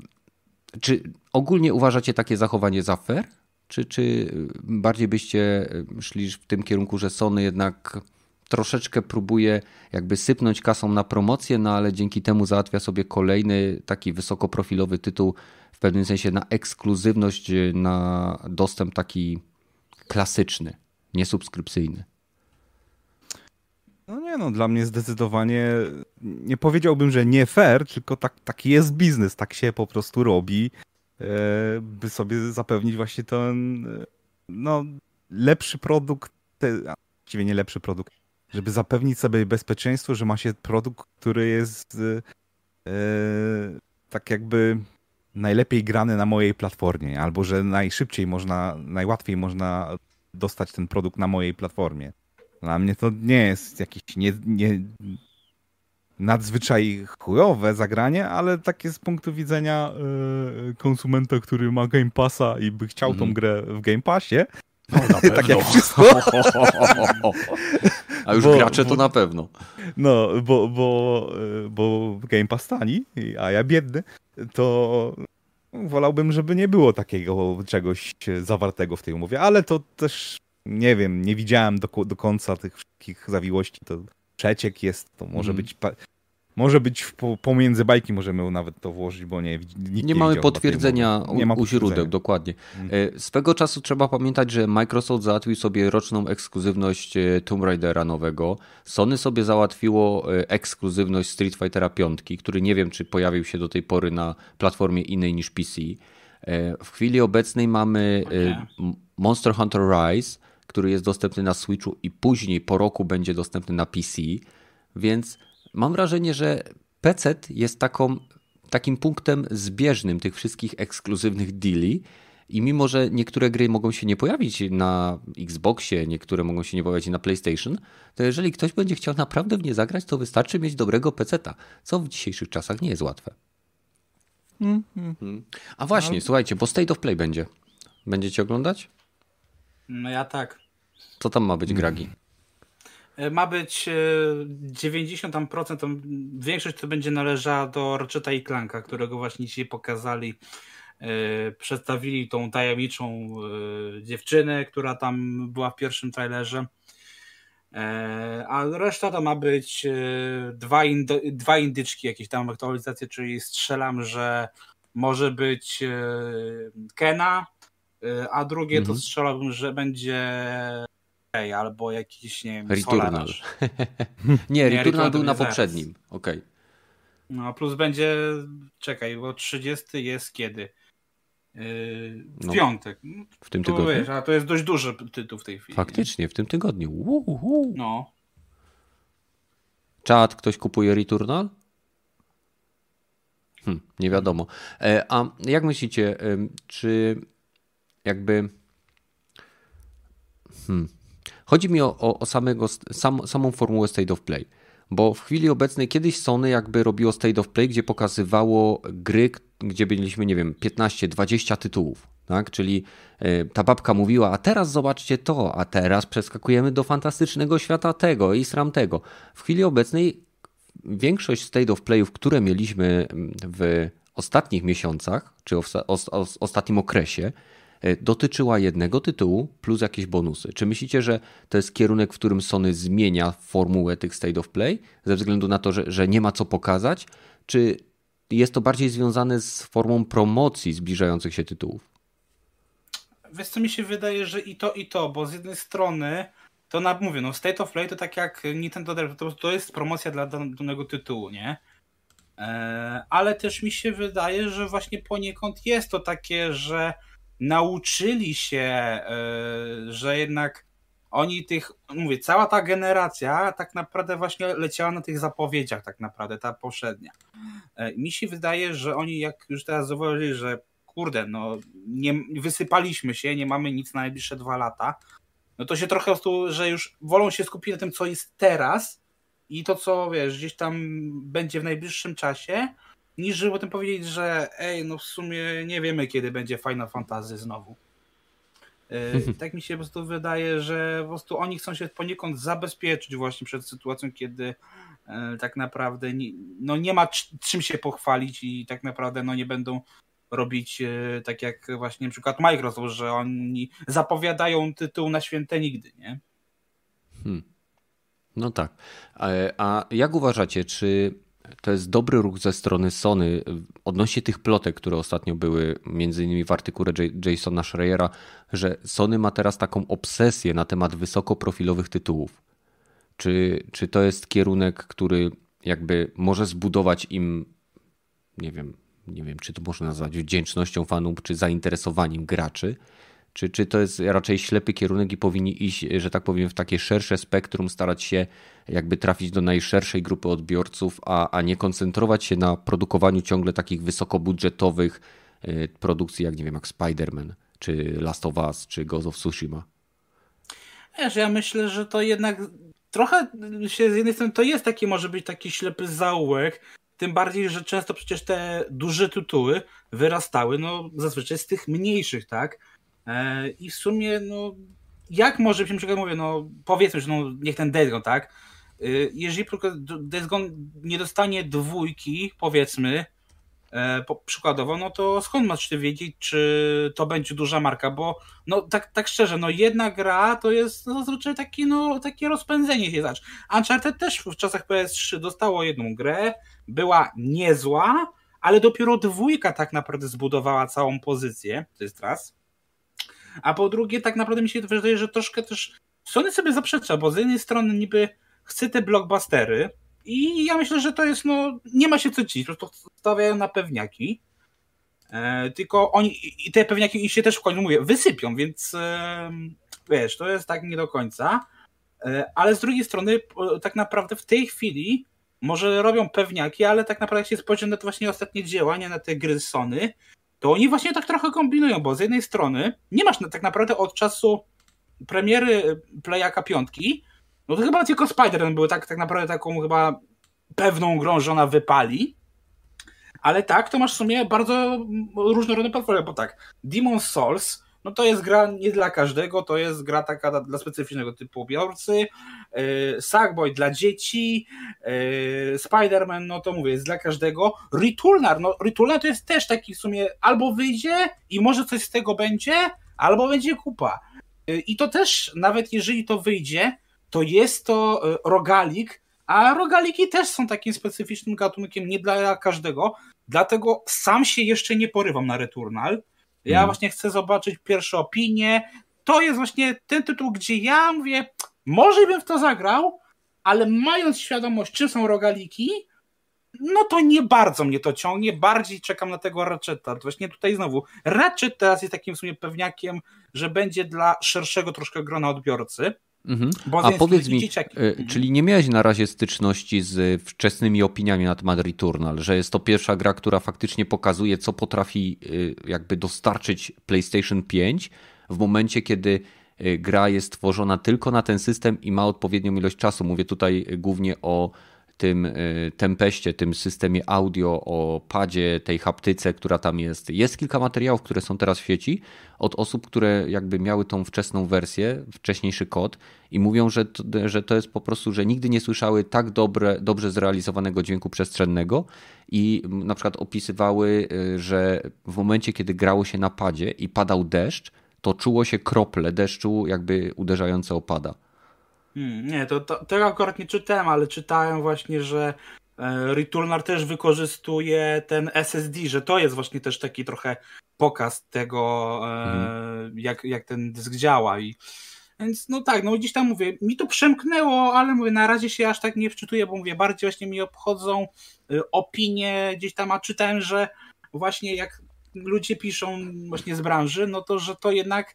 czy ogólnie uważacie takie zachowanie za fair? Czy, czy bardziej byście szli w tym kierunku, że Sony jednak troszeczkę próbuje jakby sypnąć kasą na promocję, no ale dzięki temu załatwia sobie kolejny taki wysokoprofilowy tytuł, w pewnym sensie na ekskluzywność, na dostęp taki klasyczny niesubskrypcyjny. No nie no, dla mnie zdecydowanie nie powiedziałbym, że nie fair, tylko tak, taki jest biznes, tak się po prostu robi, e, by sobie zapewnić właśnie ten no, lepszy produkt, właściwie nie lepszy produkt, żeby zapewnić sobie bezpieczeństwo, że ma się produkt, który jest e, tak jakby najlepiej grany na mojej platformie, albo że najszybciej można, najłatwiej można dostać ten produkt na mojej platformie. Dla mnie to nie jest jakieś nie, nie nadzwyczaj chujowe zagranie, ale takie z punktu widzenia y, konsumenta, który ma Game Passa i by chciał mm. tą mhm. grę w Game Passie. No, [LAUGHS] tak jak wszystko. [LAUGHS] A już bo, gracze to bo, na pewno. No, bo, bo, bo Game Pass tani, a ja biedny, to wolałbym, żeby nie było takiego czegoś zawartego w tej umowie, ale to też nie wiem, nie widziałem do, do końca tych wszystkich zawiłości. To przeciek jest, to może mm. być może być w, pomiędzy bajki możemy nawet to włożyć, bo nie Nie, nie mamy potwierdzenia u, nie ma u źródeł, dokładnie. Mhm. E, swego czasu trzeba pamiętać, że Microsoft załatwił sobie roczną ekskluzywność e, Tomb Raidera nowego. Sony sobie załatwiło e, ekskluzywność Street Fightera 5, który nie wiem, czy pojawił się do tej pory na platformie innej niż PC. W chwili obecnej mamy Monster Hunter Rise, który jest dostępny na Switchu i później po roku będzie dostępny na PC, więc mam wrażenie, że PC jest taką, takim punktem zbieżnym tych wszystkich ekskluzywnych deali. I mimo, że niektóre gry mogą się nie pojawić na Xboxie, niektóre mogą się nie pojawić na PlayStation, to jeżeli ktoś będzie chciał naprawdę w nie zagrać, to wystarczy mieć dobrego PC-ta, co w dzisiejszych czasach nie jest łatwe. Mm, mm. A właśnie, no. słuchajcie, bo State of Play będzie. Będziecie oglądać? No ja tak. Co tam ma być, Gragi? E, ma być 90%, e, tam procent, tam większość to będzie należała do Ratcheta i Clanka, którego właśnie dzisiaj pokazali. E, przedstawili tą tajemniczą dziewczynę, która tam była w pierwszym trailerze. A reszta to ma być dwa, indy, dwa indyczki, jakieś tam aktualizacje, czyli strzelam, że może być Kena, a drugie mhm. to strzelałbym, że będzie albo jakiś, nie wiem, Returnal. [LAUGHS] nie, Returnal był na poprzednim. Okej. Okay. No, plus będzie, czekaj, bo 30 jest kiedy? Yy, w no, piątek. W tym tygodniu. Wiesz, a to jest dość duży tytuł w tej chwili. Faktycznie, w tym tygodniu. Uhuhu. No. Czad, ktoś kupuje Returnal? Hm, nie wiadomo. E, a jak myślicie, czy jakby. Hmm. Chodzi mi o, o, o samego, sam, samą formułę State of Play. Bo w chwili obecnej kiedyś Sony jakby robiło State of Play, gdzie pokazywało gry, gdzie byliśmy, nie wiem, 15-20 tytułów. Tak? Czyli e, ta babka mówiła, a teraz zobaczcie to, a teraz przeskakujemy do fantastycznego świata tego i sram tego. W chwili obecnej większość State of Playów, które mieliśmy w ostatnich miesiącach, czy w ostatnim okresie, dotyczyła jednego tytułu plus jakieś bonusy. Czy myślicie, że to jest kierunek, w którym Sony zmienia formułę tych State of Play ze względu na to, że, że nie ma co pokazać? Czy jest to bardziej związane z formą promocji zbliżających się tytułów? Wiesz co mi się wydaje, że i to i to, bo z jednej strony to na, mówię, no State of Play to tak jak Nintendo to, to jest promocja dla danego tytułu, nie? E, ale też mi się wydaje, że właśnie poniekąd jest to takie, że nauczyli się, e, że jednak oni tych, mówię, cała ta generacja tak naprawdę właśnie leciała na tych zapowiedziach tak naprawdę, ta poprzednia. E, mi się wydaje, że oni jak już teraz zauważyli, że kurde, no nie, wysypaliśmy się, nie mamy nic na najbliższe dwa lata, no to się trochę po prostu, że już wolą się skupić na tym, co jest teraz i to, co wiesz, gdzieś tam będzie w najbliższym czasie, niż żeby potem powiedzieć, że ej, no w sumie nie wiemy, kiedy będzie Final Fantasy znowu. Yy, tak mi się po prostu wydaje, że po prostu oni chcą się poniekąd zabezpieczyć właśnie przed sytuacją, kiedy yy, tak naprawdę nie, no nie ma czym się pochwalić i tak naprawdę no nie będą robić e, tak jak właśnie na przykład Microsoft, że oni zapowiadają tytuł na święte nigdy, nie? Hmm. No tak. A jak uważacie, czy to jest dobry ruch ze strony Sony odnośnie tych plotek, które ostatnio były, między innymi w artykule Jasona Schreiera, że Sony ma teraz taką obsesję na temat wysokoprofilowych tytułów. Czy, czy to jest kierunek, który jakby może zbudować im, nie wiem, nie wiem, czy to można nazwać wdzięcznością fanów, czy zainteresowaniem graczy, czy, czy to jest raczej ślepy kierunek i powinni iść, że tak powiem, w takie szersze spektrum, starać się jakby trafić do najszerszej grupy odbiorców, a, a nie koncentrować się na produkowaniu ciągle takich wysokobudżetowych e, produkcji, jak nie wiem, jak Spider-Man, czy Last of Us, czy Ghost of Tsushima? Wiesz, ja myślę, że to jednak trochę się z jednej strony to jest taki, może być taki ślepy zaułek, tym bardziej, że często przecież te duże tytuły wyrastały no, zazwyczaj z tych mniejszych, tak? E, I w sumie, no, jak może na przykład mówię, no, powiedzmy, że no, niech ten Dead tak? E, jeżeli Dead nie dostanie dwójki, powiedzmy, E, przykładowo, no to skąd masz ty wiedzieć, czy to będzie duża marka, bo no tak, tak szczerze, no jedna gra to jest no, zazwyczaj taki, no, takie rozpędzenie się zacz. Uncharted też w czasach PS3 dostało jedną grę, była niezła, ale dopiero dwójka tak naprawdę zbudowała całą pozycję, to jest raz. A po drugie, tak naprawdę mi się wydaje, że troszkę też Sony sobie zaprzecza, bo z jednej strony niby chce te blockbustery, i ja myślę, że to jest, no, nie ma się co dziwić, po prostu stawiają na pewniaki. E, tylko oni, i te pewniaki się też w końcu, mówię, wysypią, więc e, wiesz, to jest tak nie do końca. E, ale z drugiej strony, tak naprawdę w tej chwili może robią pewniaki, ale tak naprawdę jak się spojrzy na te właśnie ostatnie działania, na te gry Sony, to oni właśnie tak trochę kombinują, bo z jednej strony nie masz tak naprawdę od czasu premiery Playaka piątki, no to chyba tylko Spider-Man był tak, tak naprawdę taką chyba pewną grą, że ona wypali. Ale tak, to masz w sumie bardzo różnorodne platformy, bo tak, Demon's Souls, no to jest gra nie dla każdego, to jest gra taka dla specyficznego typu odbiorcy, yy, Sackboy dla dzieci, yy, Spider-Man, no to mówię, jest dla każdego. Returnal, no Returnal to jest też taki w sumie, albo wyjdzie i może coś z tego będzie, albo będzie kupa. Yy, I to też, nawet jeżeli to wyjdzie, to jest to e, rogalik, a rogaliki też są takim specyficznym gatunkiem, nie dla każdego, dlatego sam się jeszcze nie porywam na Returnal. Ja mm. właśnie chcę zobaczyć pierwsze opinie. To jest właśnie ten tytuł, gdzie ja mówię, może bym w to zagrał, ale mając świadomość, czym są rogaliki, no to nie bardzo mnie to ciągnie, bardziej czekam na tego Ratcheta. Właśnie tutaj znowu, Ratchet teraz jest takim w sumie pewniakiem, że będzie dla szerszego troszkę grona odbiorcy. Mhm. A powiedz mi, dzieciaki. Mhm. czyli nie miałeś na razie styczności z wczesnymi opiniami na temat Returnal, że jest to pierwsza gra, która faktycznie pokazuje, co potrafi e, jakby dostarczyć PlayStation 5 w momencie, kiedy gra jest tworzona tylko na ten system i ma odpowiednią ilość czasu. Mówię tutaj głównie o tym y, tempeście, tym systemie audio, o padzie, tej haptyce, która tam jest. Jest kilka materiałów, które są teraz w sieci od osób, które jakby miały tą wczesną wersję, wcześniejszy kod i mówią, że to, że to jest po prostu, że nigdy nie słyszały tak dobre, dobrze zrealizowanego dźwięku przestrzennego i na przykład opisywały, y, że w momencie, kiedy grało się na padzie i padał deszcz, to czuło się krople deszczu jakby uderzające o pada. Hmm, nie, to, to tego akurat nie czytałem, ale czytałem właśnie, że e, Returnal też wykorzystuje ten SSD, że to jest właśnie też taki trochę pokaz tego, e, mhm. jak, jak ten dysk działa i więc no tak, no gdzieś tam mówię, mi to przemknęło, ale mówię, na razie się aż tak nie wczytuję, bo mówię, bardziej właśnie mi obchodzą y, opinie gdzieś tam, a czytałem, że właśnie jak ludzie piszą właśnie z branży, no to, że to jednak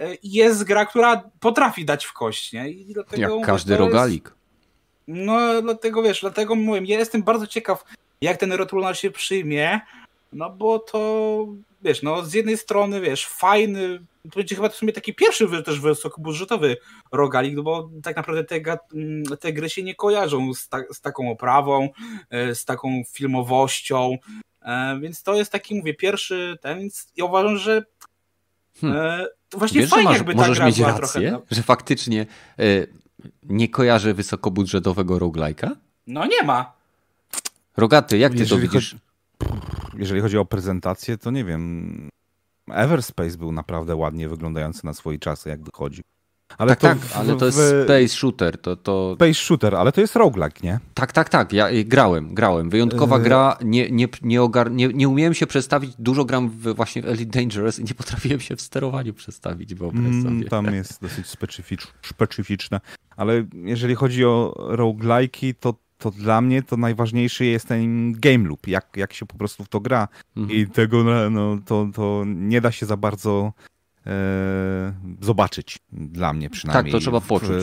y, jest gra, która potrafi dać w kość, nie? I dlatego, jak każdy rogalik. Jest, no dlatego wiesz, dlatego mówię, ja jestem bardzo ciekaw, jak ten Returnal się przyjmie, no bo to, wiesz, no z jednej strony, wiesz, fajny, to będzie chyba w sumie taki pierwszy też wysokobudżetowy rogalik, no bo tak naprawdę te, mm, te gry się nie kojarzą z, ta, z taką oprawą, e, z taką filmowością, e, więc to jest taki, mówię, pierwszy ten, więc ja uważam, że hmm. E, to właśnie Wiesz, fajnie masz, jakby ta możesz gra mieć rację, trochę, no. że faktycznie nie kojarzę wysokobudżetowego roglajka? No nie ma. Rogaty, jak ty jeżeli to widzisz? Chodzi, jeżeli chodzi o prezentację, to nie wiem. Everspace był naprawdę ładnie wyglądający na swoje czasy, jak wychodzi. Ale tak, to tak, w, ale to jest w... space shooter. To, to... Space shooter, ale to jest roguelike, nie? Tak, tak, tak. Ja grałem, grałem. Wyjątkowa yy... gra. Nie, nie, nie, ogar... nie, nie umiałem się przestawić. Dużo gram w, właśnie w Elite Dangerous i nie [LAUGHS] potrafiłem się w sterowaniu przestawić, wyobraź mm, tam jest [LAUGHS] dosyć specyficz, specyficzne. Ale jeżeli chodzi o roguelike'i, to to dla mnie to najważniejszy jest ten game loop, jak, jak się po prostu w to gra. Mhm. I tego no, to, to nie da się za bardzo zobaczyć, dla mnie przynajmniej. Tak, to trzeba poczuć.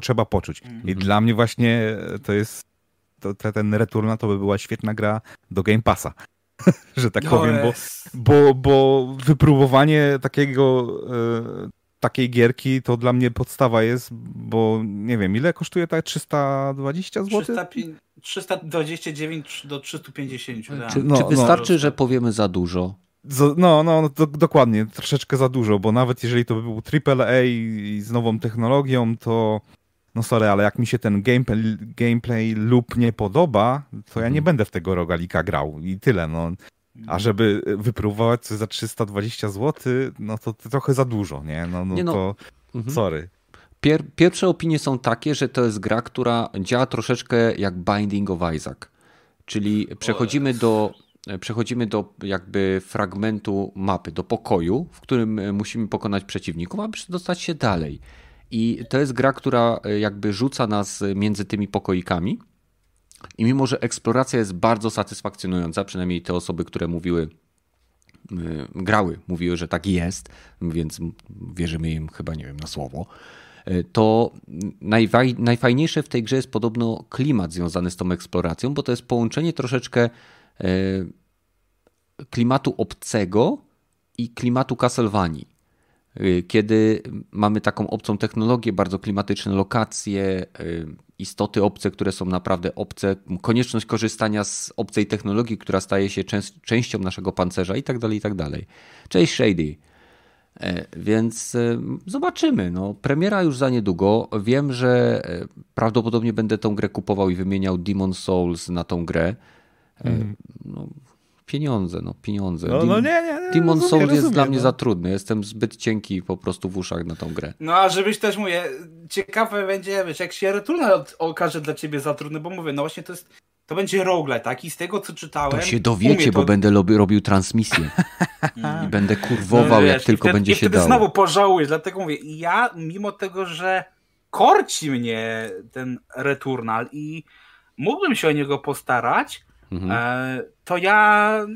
Trzeba poczuć. Mhm. I dla mnie właśnie to jest, to, ten Returnal to by była świetna gra do Game Passa. [LAUGHS] że tak powiem, bo, bo, bo wypróbowanie takiego e, takiej gierki to dla mnie podstawa jest, bo nie wiem, ile kosztuje ta 320 zł? 329 do 350. Tak. Czy, no, czy no. wystarczy, no. że powiemy za dużo? No, no, do, dokładnie, troszeczkę za dużo, bo nawet jeżeli to by był AAA i z nową technologią, to no sorry, ale jak mi się ten gameplay, gameplay lub nie podoba, to ja nie hmm. będę w tego rogalika grał i tyle, no. A żeby wypróbować coś za 320 zł, no to, to trochę za dużo, nie? No, no, nie no. to mhm. sorry. Pier pierwsze opinie są takie, że to jest gra, która działa troszeczkę jak Binding of Isaac. Czyli przechodzimy do, przechodzimy do jakby fragmentu mapy, do pokoju, w którym musimy pokonać przeciwników, aby dostać się dalej. I to jest gra, która jakby rzuca nas między tymi pokoikami i mimo, że eksploracja jest bardzo satysfakcjonująca, przynajmniej te osoby, które mówiły, grały, mówiły, że tak jest, więc wierzymy im chyba, nie wiem, na słowo, to najfajniejsze w tej grze jest podobno klimat związany z tą eksploracją, bo to jest połączenie troszeczkę klimatu obcego i klimatu Castlevanii. Kiedy mamy taką obcą technologię, bardzo klimatyczne lokacje, istoty obce, które są naprawdę obce, konieczność korzystania z obcej technologii, która staje się częścią naszego pancerza i tak dalej, i tak dalej. Cześć Shady. E, więc e, zobaczymy. No, premiera już za niedługo. Wiem, że e, prawdopodobnie będę tą grę kupował i wymieniał Demon Souls na tą grę. Mm. No, pieniądze, no pieniądze. No, no nie, nie, nie, Demon Souls jest rozumiem, dla mnie no. za trudny. Jestem zbyt cienki po prostu w uszach na tą grę. No a żebyś też mówię, ciekawe będzie, wiesz, jak się Returnal okaże dla ciebie za trudny, bo mówię, no właśnie to jest to będzie rogle, tak? I z tego, co czytałem... To się dowiecie, to... bo będę robił, robił transmisję. [LAUGHS] I będę kurwował, no, wiesz, jak tylko wtedy, będzie się dało. znowu pożałujesz, dlatego mówię, ja mimo tego, że korci mnie ten Returnal i mógłbym się o niego postarać, mhm. E, to ja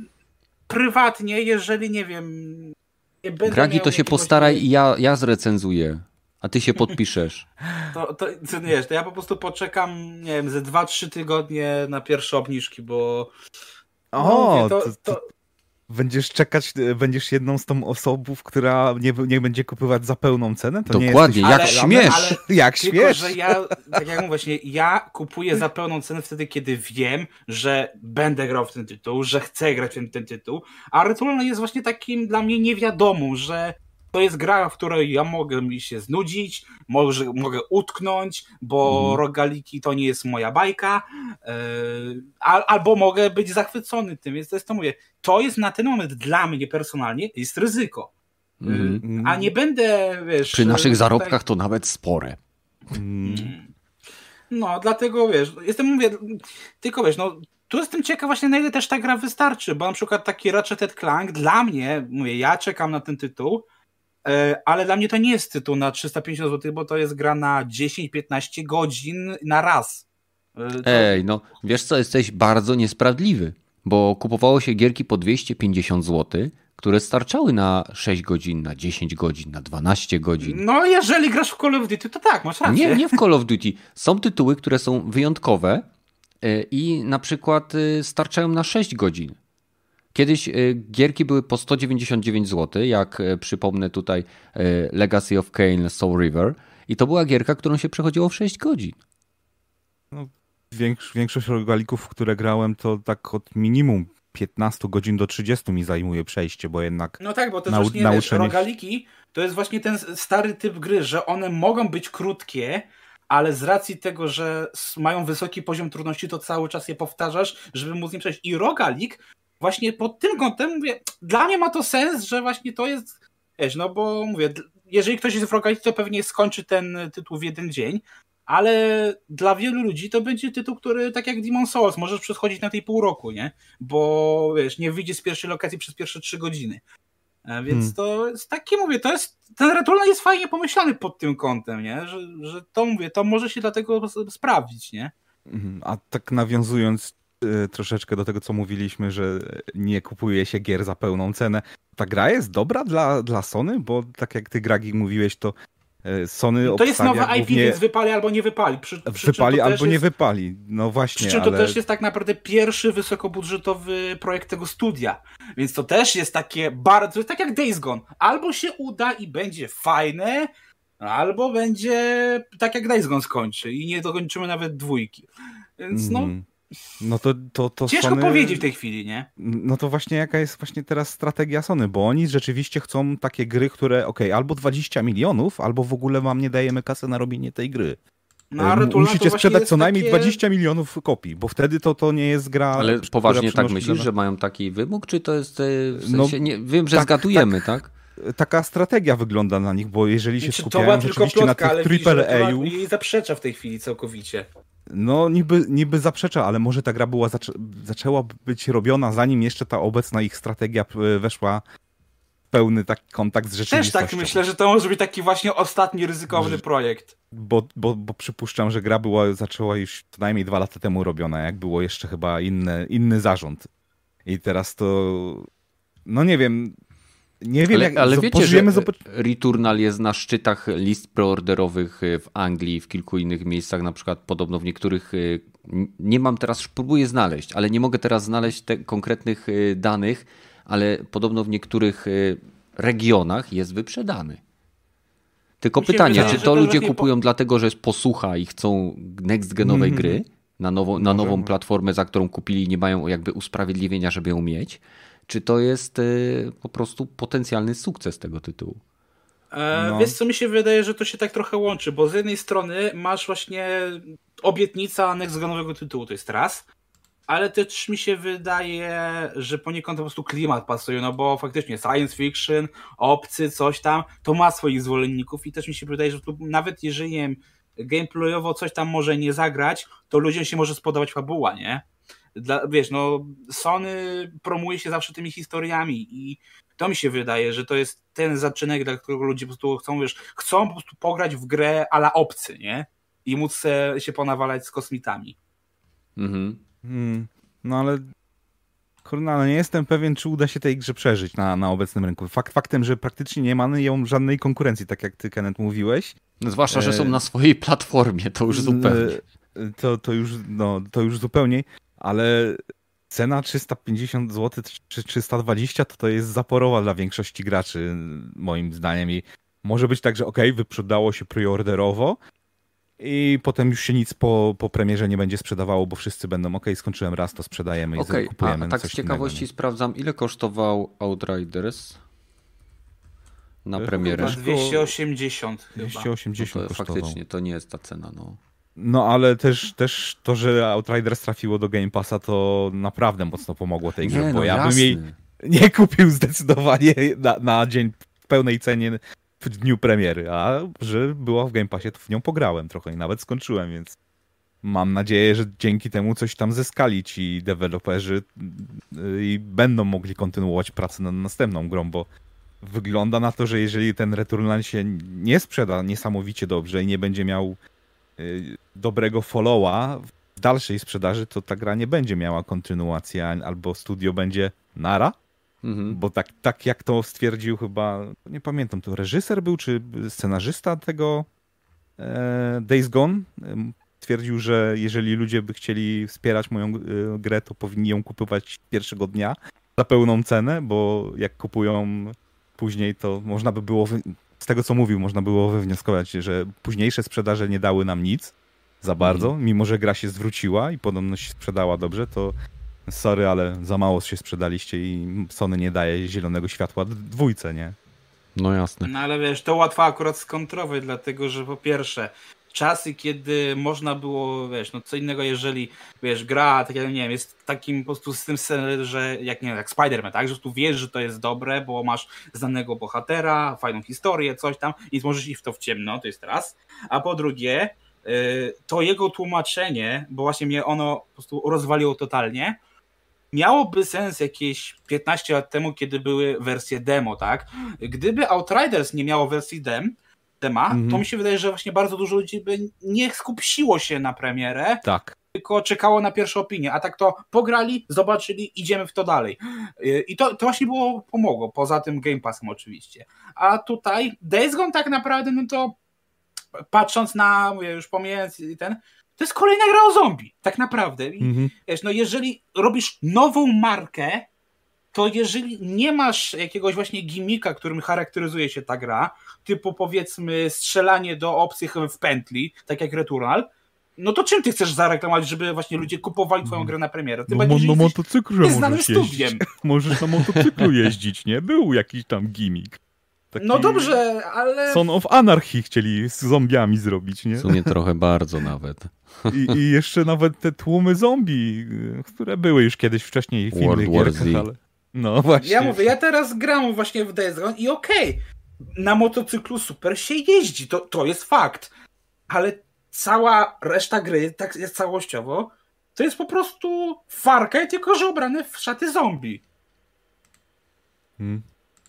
prywatnie, jeżeli nie wiem. Nie Gragi, to się postaraj i ja, ja zrecenzuję. A ty się podpiszesz. [LAUGHS] To, to, to, wiesz, to ja po prostu poczekam, nie wiem, ze 2-3 tygodnie na pierwsze obniżki, bo. O, no, to, to, będziesz czekać, e, będziesz jedną z tą osobów, która nie, nie będzie kupować za pełną cenę? To Dokładnie, nie jak ale, śmiesz. Ale, [LAUGHS] jak tylko, śmiesz. że ja, tak jak mówię właśnie, ja kupuję za pełną cenę wtedy, kiedy wiem, że będę grał w ten tytuł, że chcę grać w ten, ten tytuł, a Returnal jest właśnie takim dla mnie niewiadomą, że to jest gra, w której ja mogę mi się znudzić, może, mogę utknąć, bo mhm. rogaliki to nie jest moja bajka, yy, albo mogę być zachwycony tym, więc to jest to mówię. To jest na ten moment dla mnie personalnie jest ryzyko. Mhm. A nie będę, wiesz... Przy naszych tutaj... zarobkach to nawet spore. Mhm. No, dlatego wiesz, jestem, mówię, tylko wiesz, no tu jestem ciekaw właśnie na ile też ta gra wystarczy, bo na przykład taki Ratchet Clank dla mnie, mówię, ja czekam na ten tytuł, E, ale dla mnie to nie jest tytuł na 350 zł, bo to jest gra na 10-15 godzin na raz. E. Ej, no wiesz co, jesteś bardzo niesprawiedliwy, bo kupowało się gierki po 250 zł, które starczały na 6 godzin, na 10 godzin, na 12 godzin. No, jeżeli grasz w Call of Duty, to tak, masz rację. Nie, nie w Call of Duty. Są tytuły, które są wyjątkowe e, i na przykład starczają na 6 godzin. Kiedyś e, gierki były po 199 zł, jak e, przypomnę tutaj e, Legacy of Kain Soul River i to była gierka, którą się przechodziło w 6 godzin. No, większość rogalików, które grałem, to tak od minimum 15 godzin do 30 mi zajmuje przejście, bo jednak. No tak, bo to nau- właśnie wiesz, rogaliki to jest właśnie ten stary typ gry, że one mogą być krótkie, ale z racji tego, że mają wysoki poziom trudności, to cały czas je powtarzasz, żeby móc nie przejść. I rogalik właśnie pod tym kątem mówię, dla mnie ma to sens, że właśnie to jest, wiesz, no bo mówię, jeżeli ktoś jest w to pewnie skończy ten tytuł w jeden dzień, ale dla wielu ludzi to będzie tytuł, który tak jak Demon Souls możesz przechodzić na tej pół roku, nie? Bo wiesz, nie wyjdzie z pierwszej lokacji przez pierwsze trzy godziny. E, więc hmm. to jest takie, mówię, to jest, ten Returnal jest fajnie pomyślany pod tym kątem, nie? Że, że to, mówię, to może się dlatego sprawdzić, nie? Mhm. A tak nawiązując troszeczkę do tego, co mówiliśmy, że nie kupuje się gier za pełną cenę. Ta gra jest dobra dla, dla Sony, bo tak jak ty, Gragi, mówiłeś, to y, Sony To jest nowe IP, głównie... więc wypali albo nie wypali. Przy, przy wypali albo nie jest... wypali, no właśnie. Przy czym ale... to też jest tak naprawdę pierwszy wysokobudżetowy projekt tego studia, więc to też jest takie bardzo, jest tak jak Days Gone. Albo się uda i będzie fajne, albo będzie tak jak Days Gone skończy i nie dokończymy nawet dwójki. Więc no, mm. No to, to, to Ciężko Sony... powiedzieć w tej chwili, nie? No to właśnie jaka jest właśnie teraz strategia Sony, bo oni rzeczywiście chcą takie gry, które ok, albo 20 milionów, albo w ogóle wam nie dajemy kasy na robienie tej gry. No, Musicie sprzedać co najmniej takie... 20 milionów kopii, bo wtedy to, to nie jest gra. Ale poważnie tak myślisz, że mają taki wymóg, czy to jest e, w sensie, no, nie, wiem, że tak, zgadujemy, tak? tak? taka strategia wygląda na nich, bo jeżeli się znaczy, skupiają rzeczywiście plotka, na tych AAA... I zaprzecza w tej chwili całkowicie. No niby, niby zaprzecza, ale może ta gra była zaczę zaczęła być robiona zanim jeszcze ta obecna ich strategia e, weszła w pełny taki kontakt z rzeczywistością. Też tak myślę, że to może być taki właśnie ostatni ryzykowny projekt. Bo, bo, bo przypuszczam, że gra była, zaczęła już co najmniej dwa lata temu robiona, jak było jeszcze chyba inny, inny zarząd. I teraz to no nie wiem, nie wiem, ale, jak ale wiecie, że Returnal jest na szczytach list preorderowych y, w Anglii, w kilku innych miejscach, na przykład podobno w niektórych, y, nie mam teraz, próbuję znaleźć, ale nie mogę teraz znaleźć te konkretnych y, danych, ale podobno w niektórych regionach jest wyprzedany. Tylko pytanie, wydaje, czy to ludzie kupują po... dlatego, że jest posłucha i chcą next genowej mm -hmm. gry na, nowo, na nową platformę, za którą kupili i nie mają jakby usprawiedliwienia, żeby ją mieć, czy to jest y, po prostu potencjalny sukces tego tytułu? No. Wiesz co, mi się wydaje, że to się tak trochę łączy, bo z jednej strony masz właśnie obietnica nextgenowego tytułu, to jest raz, ale też mi się wydaje, że poniekąd po prostu klimat pasuje, no bo faktycznie science fiction, obcy, coś tam, to ma swoich zwolenników i też mi się wydaje, że tu nawet jeżeli gameplayowo coś tam może nie zagrać, to ludziom się może spodobać fabuła, nie? Dla, wiesz, no Sony promuje się zawsze tymi historiami i to mi się wydaje, że to jest ten zaczynek, dla którego ludzie po prostu chcą, wiesz, chcą po prostu pograć w grę ala obcy, nie? I móc się ponawalać z kosmitami. Mhm. Hmm. No ale kurna, no nie jestem pewien, czy uda się tej grze przeżyć na, na obecnym rynku. Fakt faktem, że praktycznie nie mamy ją żadnej konkurencji, tak jak ty, Kenneth, mówiłeś. No, zwłaszcza, że są e, na swojej platformie, to już zupełnie. To, to, już, no, to już zupełnie ale cena 350 zł czy 320 to to jest zaporowa dla większości graczy, moim zdaniem. I może być tak, że ok, wyprzedało się preorderowo i potem już się nic po, po premierze nie będzie sprzedawało, bo wszyscy będą ok, skończyłem raz, to sprzedajemy i okay, kupujemy. A, a tak z ciekawości innego, sprawdzam, ile kosztował Outriders na premierę? 280 280 no to kosztował. Faktycznie, to nie jest ta cena, no. No ale też, też to, że Outriders trafiło do Game Passa, to naprawdę mocno pomogło tej grze, nie, bo no, ja jasne. bym jej nie kupił zdecydowanie na, na dzień w pełnej cenie w dniu premiery, a że była w Game Passie, to w nią pograłem trochę i nawet skończyłem, więc mam nadzieję, że dzięki temu coś tam zyskali ci deweloperzy y, i będą mogli kontynuować pracę nad następną grą, bo wygląda na to, że jeżeli ten Returnal się nie sprzeda niesamowicie dobrze i nie będzie miał dobrego followa w dalszej sprzedaży, to ta gra nie będzie miała kontynuacji, albo studio będzie nara, Mhm. bo tak, tak jak to stwierdził chyba, nie pamiętam, to reżyser był, czy scenarzysta tego e, Days Gone, em, twierdził, że jeżeli ludzie by chcieli wspierać moją e, grę, to powinni ją kupować pierwszego dnia za pełną cenę, bo jak kupują później, to można by było, z tego co mówił, można było wywnioskować, że późniejsze sprzedaże nie dały nam nic za bardzo, mimo że gra się zwróciła i podobno się sprzedała dobrze, to sorry, ale za mało się sprzedaliście i Sony nie daje zielonego światła dwójce, nie? No jasne. No ale wiesz, to łatwo akurat skontrować, dlatego że po pierwsze, czasy, kiedy można było, wiesz, no co innego, jeżeli, wiesz, gra, tak jak, nie wiem, jest takim po prostu z tym scenem, że jak, nie wiem, jak Spider-Man, tak, że tu wiesz, że to jest dobre, bo masz znanego bohatera, fajną historię, coś tam i możesz iść w to w ciemno, to jest raz. A po drugie, y, to jego tłumaczenie, bo właśnie mnie ono po prostu rozwaliło totalnie, miałoby sens jakieś 15 lat temu, kiedy były wersje demo, tak? Gdyby Outriders nie miało wersji dem, dema, Mhm. to mi się wydaje, że właśnie bardzo dużo ludzi by nie skupsiło się na premierę, Tak. tylko czekało na pierwsze opinie, a tak to pograli, zobaczyli, idziemy w to dalej. Yy, I to, to właśnie było, pomogło, poza tym Game Passem oczywiście. A tutaj Days Gone tak naprawdę, no to patrząc na, mówię, już pomijając ten, to jest kolejna gra o zombie, tak naprawdę. I Mhm. Wiesz, no jeżeli robisz nową markę, to jeżeli nie masz jakiegoś właśnie gimmika, którym charakteryzuje się ta gra, typu powiedzmy strzelanie do obcych w pętli, tak jak Returnal, no to czym ty chcesz zareklamować, żeby właśnie ludzie kupowali twoją grę na premierę? Ty No, będziesz no motocyklu możesz jeździć. [LAUGHS] Możesz na motocyklu [LAUGHS] jeździć, nie? Był jakiś tam. Taki No dobrze, ale... Son of Anarchy chcieli z zombiami zrobić, nie? W sumie trochę bardzo nawet. I, I jeszcze nawet te tłumy zombie, które były już kiedyś wcześniej w World innych War gierkach, Z. ale... No właśnie. Ja mówię, ja teraz gram właśnie w Days Gone i okej, na motocyklu super się jeździ, to, to jest fakt, ale cała reszta gry, tak jest całościowo, to jest po prostu Far Cry, tylko że ubrany w szaty zombie. Hmm.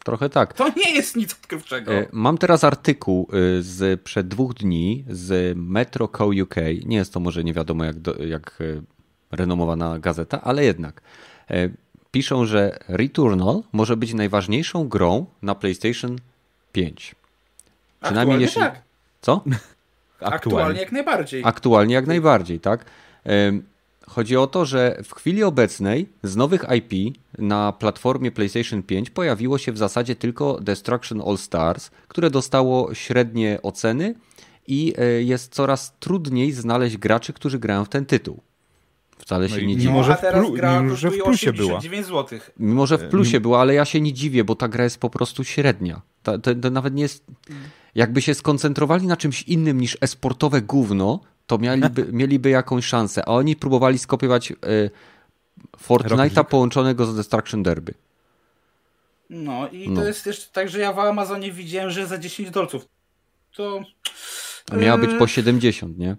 Trochę tak. To nie jest nic odkrywczego. E, Mam teraz artykuł e, z przed dwóch dni z Metro Co UK. Nie jest to może nie wiadomo jak, jak e, renomowana gazeta, ale jednak. Piszą, że Returnal może być najważniejszą grą na PlayStation 5. Przynajmniej Aktualnie jeśli. tak. Co? Aktualnie jak najbardziej. Aktualnie jak najbardziej, tak? Chodzi o to, że w chwili obecnej z nowych IP na platformie PlayStation 5 pojawiło się w zasadzie tylko Destruction All Stars, które dostało średnie oceny i e, jest coraz trudniej znaleźć graczy, którzy grają w ten tytuł. Wcale No się i nie mimo, dziwię. no, że a w teraz plu- gra mimo, że w plusie była. 89 zł. Mimo, że w plusie mimo- była, ale ja się nie dziwię, bo ta gra jest po prostu średnia. To, to, to nawet nie jest... Jakby się skoncentrowali na czymś innym niż esportowe gówno, to mieliby, [LAUGHS] mieliby jakąś szansę. A oni próbowali skopiować y, Fortnite'a połączonego z Destruction Derby. No i No. to jest jeszcze tak, że ja w Amazonie widziałem, że za 10 dolców. To... A miała być Yy, po 70, nie?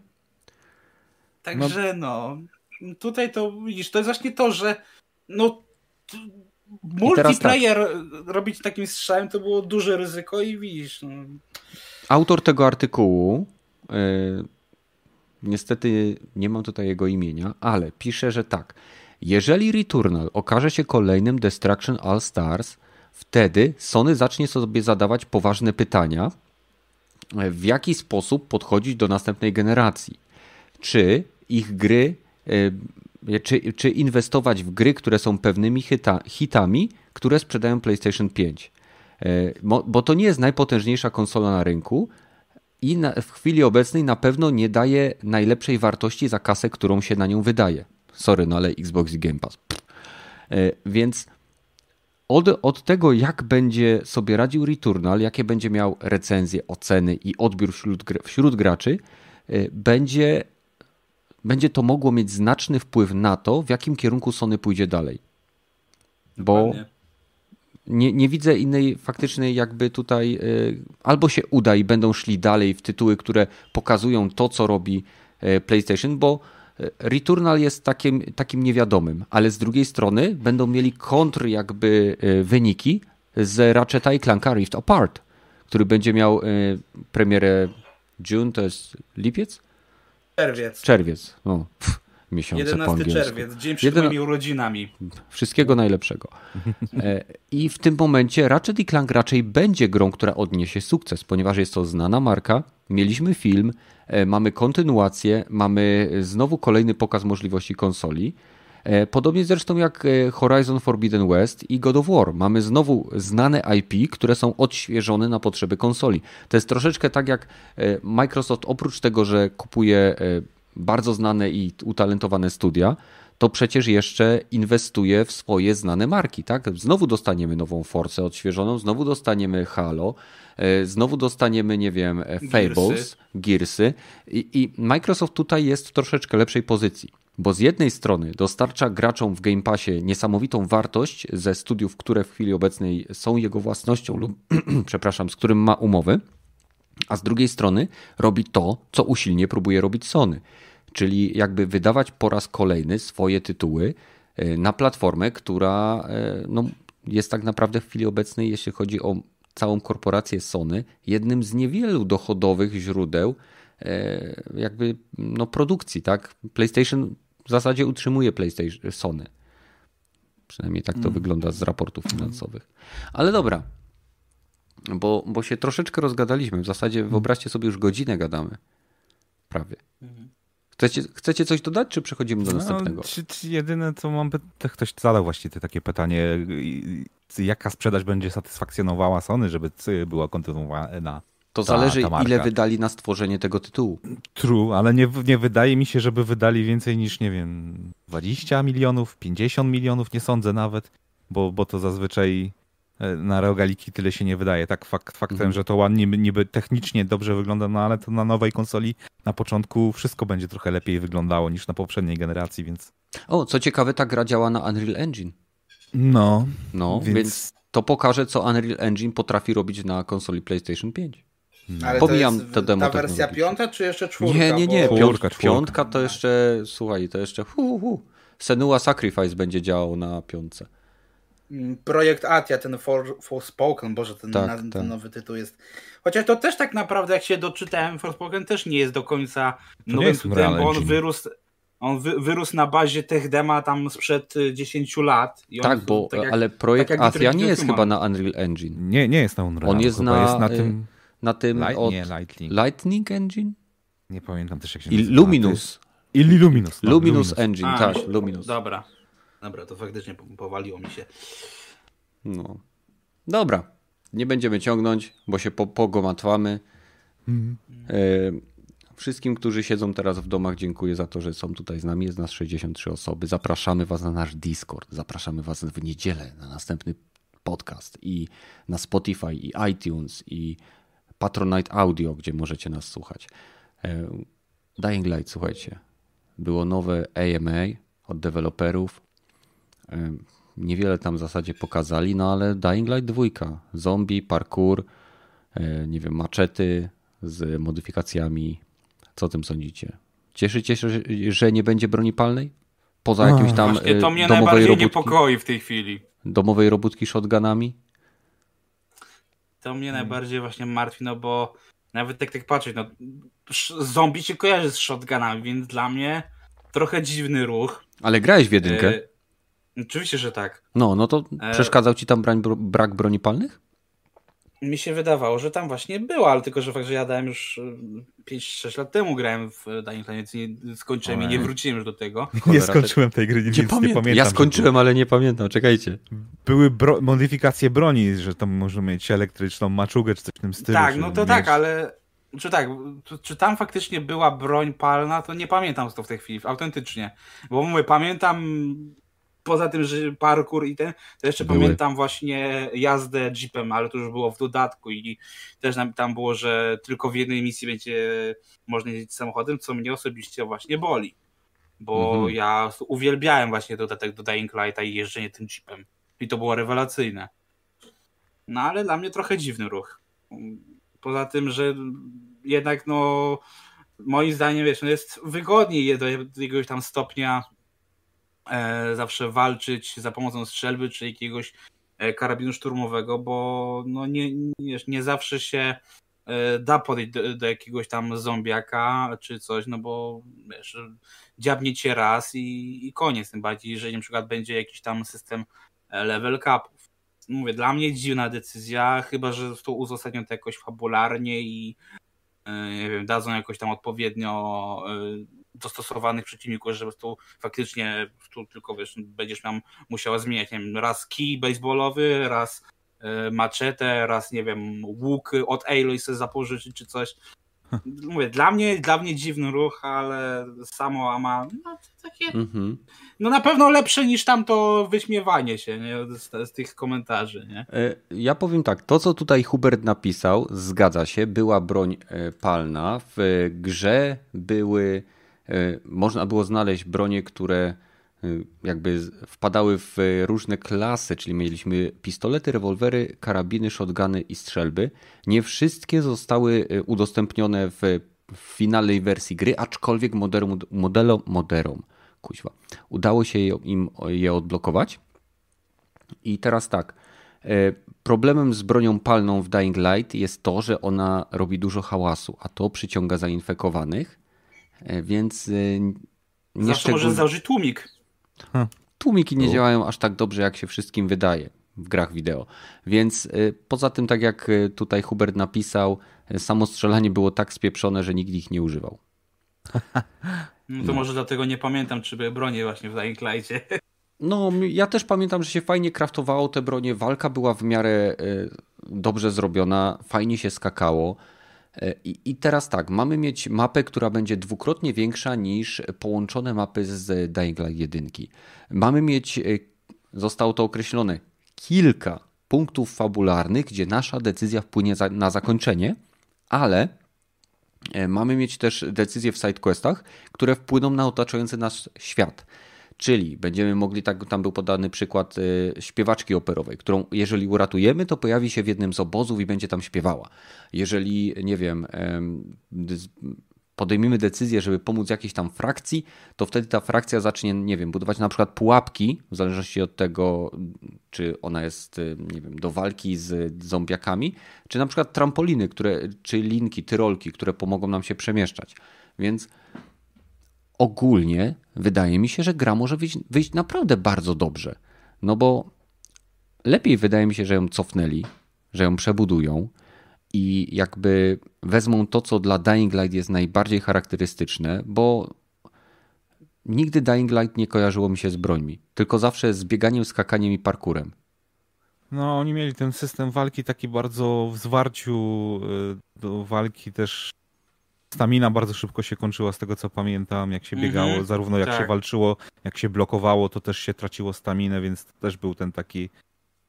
Także no, tutaj to widzisz, to jest właśnie to, że no t- multiplayer robić takim strzałem to było duże ryzyko i widzisz, no, Autor tego artykułu, y, niestety nie mam tutaj jego imienia, ale pisze, że tak. Jeżeli Returnal okaże się kolejnym Destruction All Stars, wtedy Sony zacznie sobie zadawać poważne pytania, w jaki sposób podchodzić do następnej generacji. Czy ich gry czy, czy inwestować w gry, które są pewnymi hita, hitami, które sprzedają PlayStation 5. Bo to nie jest najpotężniejsza konsola na rynku i na, w chwili obecnej na pewno nie daje najlepszej wartości za kasę, którą się na nią wydaje. Sorry, no ale Xbox i Game Pass. Więc od, od tego, jak będzie sobie radził Returnal, jakie będzie miał recenzje, oceny i odbiór wśród, wśród graczy, y, będzie, będzie to mogło mieć znaczny wpływ na to, w jakim kierunku Sony pójdzie dalej. Bo nie, nie widzę innej faktycznej jakby tutaj y, albo się uda i będą szli dalej w tytuły, które pokazują to, co robi y, PlayStation, bo Returnal jest takim, takim niewiadomym, ale z drugiej strony będą mieli kontr jakby wyniki z Ratcheta i Clanka Rift Apart, który będzie miał premierę June, to jest lipiec? Czerwiec. Czerwiec, no. Pff, miesiące 11 po czerwiec, dzień przed Jeden... moimi urodzinami. Wszystkiego najlepszego. E, I w tym momencie Ratchet Clank raczej będzie grą, która odniesie sukces, ponieważ jest to znana marka, mieliśmy film, E, mamy kontynuację, mamy znowu kolejny pokaz możliwości konsoli. E, podobnie zresztą jak e, Horizon Forbidden West i God of War. Mamy znowu znane IP, które są odświeżone na potrzeby konsoli. To jest troszeczkę tak jak Microsoft, oprócz tego, że kupuje bardzo znane i utalentowane studia, to przecież jeszcze inwestuje w swoje znane marki, tak? Znowu dostaniemy nową Force odświeżoną, znowu dostaniemy Halo, e, znowu dostaniemy, nie wiem, e, Fables, Gearsy I, i Microsoft tutaj jest w troszeczkę lepszej pozycji. Bo z jednej strony dostarcza graczom w Game Passie niesamowitą wartość ze studiów, które w chwili obecnej są jego własnością lub, [CLEARS THROAT] przepraszam, z którym ma umowy, a z drugiej strony robi to, co usilnie próbuje robić Sony czyli jakby wydawać po raz kolejny swoje tytuły e, na platformę, która e, no, jest tak naprawdę w chwili obecnej, jeśli chodzi o całą korporację Sony, jednym z niewielu dochodowych źródeł e, jakby no, produkcji, tak? PlayStation w zasadzie utrzymuje PlayStation Sony. Przynajmniej tak to mm. wygląda z raportów finansowych. Ale dobra, bo, bo się troszeczkę rozgadaliśmy. W zasadzie wyobraźcie sobie, już godzinę gadamy. Prawie. Mhm. Chcecie, chcecie coś dodać, czy przechodzimy do no, następnego? Czy, czy jedyne, co mam, to ktoś zadał właściwie takie pytanie, jaka sprzedaż będzie satysfakcjonowała Sony, żeby była kontynuowana to ta, zależy, ta ile wydali na stworzenie tego tytułu. True, ale nie, nie wydaje mi się, żeby wydali więcej niż, nie wiem, 20 milionów, 50 milionów, nie sądzę nawet, bo, bo to zazwyczaj E, na rogaliki tyle się nie wydaje. Tak fakt, faktem, mhm. że to ładnie, niby technicznie dobrze wygląda, no ale to na nowej konsoli na początku wszystko będzie trochę lepiej wyglądało niż na poprzedniej generacji, więc... O, co ciekawe, ta gra działa na Unreal Engine. No. No, więc, więc to pokaże, co Unreal Engine potrafi robić na konsoli PlayStation 5. No. Ale Pomijam to jest demo ta wersja piąta, czy jeszcze czwórka? Nie, nie, nie. Bo... Czwórka, czwórka. Piątka to jeszcze, słuchaj, to jeszcze hu, hu. Senua Sacrifice będzie działał na piątce. Mm, projekt Atia, ten For, Forspoken, boże, ten, tak, na, ten tak. nowy tytuł jest. Chociaż to też tak naprawdę, jak się doczytałem, Forspoken też nie jest do końca nowym tytułem, bo on wyrósł, on wy, wyrósł na bazie tych dema tam sprzed 10 y, lat. tak, bo, tak jak, ale projekt tak Atia nie jest chyba na Unreal Engine. Nie, nie jest na Unreal. On jest, na, jest na y, tym... Na tym Light, od... Nie, Lightning. Lightning Engine? Nie pamiętam też jak się nazywa. Luminus. I Luminus. No, Luminus, Luminus Engine, A, tak, Luminus. Dobra. Dobra, to faktycznie powaliło mi się. No. Dobra. Nie będziemy ciągnąć, bo się po, pogomatwamy. Mhm. E, wszystkim, którzy siedzą teraz w domach, dziękuję za to, że są tutaj z nami. Jest nas 63 osoby. Zapraszamy Was na nasz Discord. Zapraszamy Was w niedzielę na następny podcast i na Spotify, i iTunes, i Patronite Audio, gdzie możecie nas słuchać. E, Dying Light, słuchajcie. Było nowe AMA od deweloperów Niewiele tam w zasadzie pokazali, no ale Dying Light 2, zombie, parkour, e, nie wiem, maczety z modyfikacjami. Co o tym sądzicie? Cieszycie się, że nie będzie broni palnej? Poza jakimś tam Właśnie to mnie domowej najbardziej robótki, niepokoi w tej chwili. Domowej robótki shotgunami? To mnie najbardziej właśnie martwi, no bo nawet jak tak patrzeć, no zombie się kojarzy z shotgunami, więc dla mnie trochę dziwny ruch. Ale grałeś w jedynkę? E Oczywiście, że tak. No, no to e... przeszkadzał ci tam brań, brak broni palnych? Mi się wydawało, że tam właśnie było, ale tylko, że fakt, że ja dałem już 5-6 y, lat temu grałem w Dying Light, nie skończyłem i nie wróciłem już do tego. Nie skończyłem tej gry, nie, nie, pamię nie pamiętam. Ja skończyłem, ale nie pamiętam, czekajcie. Były bro modyfikacje broni, że tam można mieć elektryczną maczugę czy coś w tym stylu. Tak, no to mieć... tak, ale czy tak, czy tam faktycznie była broń palna, to nie pamiętam to w tej chwili, autentycznie. Bo mówię, pamiętam poza tym, że parkour i ten, to jeszcze Były. pamiętam właśnie jazdę jeepem, ale to już było w dodatku i też tam było, że tylko w jednej misji będzie można jeździć samochodem, co mnie osobiście właśnie boli. Bo mhm. ja uwielbiałem właśnie dodatek do Dying Lighta i jeżdżenie tym jeepem. I to było rewelacyjne. No ale dla mnie trochę dziwny ruch. Poza tym, że jednak no moim zdaniem wiesz, no jest wygodniej do jakiegoś tam stopnia zawsze walczyć za pomocą strzelby czy jakiegoś e, karabinu szturmowego, bo no nie, nie, nie zawsze się e, da podejść do, do, jakiegoś tam zombiaka czy coś, no bo wiesz, dziabnie cię raz i, i koniec, tym bardziej, jeżeli na przykład będzie jakiś tam system level capów. Mówię, dla mnie dziwna decyzja, chyba, że to uzasadnią to jakoś fabularnie i nie wiem, dadzą jakoś tam odpowiednio dostosowanych przeciwników, żeby tu faktycznie tu tylko wiesz, będziesz nam musiała zmieniać, nie wiem, raz kij baseballowy, raz y, maczetę, raz nie wiem, łuk od Aloy sobie zapożyczyć czy coś. [LAUGHS] Mówię, dla mnie, dla mnie dziwny ruch, ale samo ama no, takie, mhm. no na pewno lepsze niż tamto wyśmiewanie się nie? Z, z, tych komentarzy. Nie? E, ja powiem tak, to co tutaj Hubert napisał, zgadza się, była broń e, palna, w grze były E, można było znaleźć bronie, które e, jakby wpadały w różne klasy, czyli mieliśmy pistolety, rewolwery, karabiny, shotguny i strzelby. Nie wszystkie zostały e, udostępnione w, finalnej wersji gry, aczkolwiek modelom, modelom, modelom kuźwa, udało się im je odblokować. I teraz tak, problemem z bronią palną w Dying Light jest to, że ona robi dużo hałasu, a to przyciąga zainfekowanych E, więc e, nie Zawsze szczegól... założyć tłumik. Tłumiki nie działają aż tak dobrze, jak się wszystkim wydaje w grach wideo. Więc e, poza tym, tak jak tutaj Hubert napisał, samo strzelanie było tak spieprzone, że nikt ich nie używał. [LAUGHS] No to no. może dlatego nie pamiętam, czy były bronie właśnie w Dying Light'cie. [LAUGHS] No, ja też pamiętam, że się fajnie kraftowało te bronie. Walka była w miarę dobrze zrobiona, fajnie się skakało. E, I, I, teraz tak, mamy mieć mapę, która będzie dwukrotnie większa niż połączone mapy z Dying Light 1. Mamy mieć, e, zostało to określone, kilka punktów fabularnych, gdzie nasza decyzja wpłynie na zakończenie, ale e, mamy mieć też decyzje w sidequestach, które wpłyną na otaczający nas świat. Czyli będziemy mogli, tak, tam był podany przykład y, śpiewaczki operowej, którą jeżeli uratujemy, to pojawi się w jednym z obozów i będzie tam śpiewała. Jeżeli, nie wiem, podejmiemy decyzję, żeby pomóc jakiejś tam frakcji, to wtedy ta frakcja zacznie, nie wiem, budować na przykład pułapki, w zależności od tego, czy ona jest, y, nie wiem, do walki z zombiakami, czy na przykład trampoliny, które, czy linki, tyrolki, które pomogą nam się przemieszczać. Więc ogólnie wydaje mi się, że gra może wyjść, wyjść naprawdę bardzo dobrze. No bo lepiej wydaje mi się, że ją cofnęli, że ją przebudują i jakby wezmą to, co dla Dying Light jest najbardziej charakterystyczne, bo nigdy Dying Light nie kojarzyło mi się z brońmi, tylko zawsze z bieganiem, skakaniem i parkurem. No, oni mieli ten system walki taki bardzo w zwarciu y, do walki też stamina bardzo szybko się kończyła z tego co pamiętam, jak się biegało, mm -hmm. zarówno jak tak. się walczyło, jak się blokowało, to też się traciło staminę, więc to też był ten taki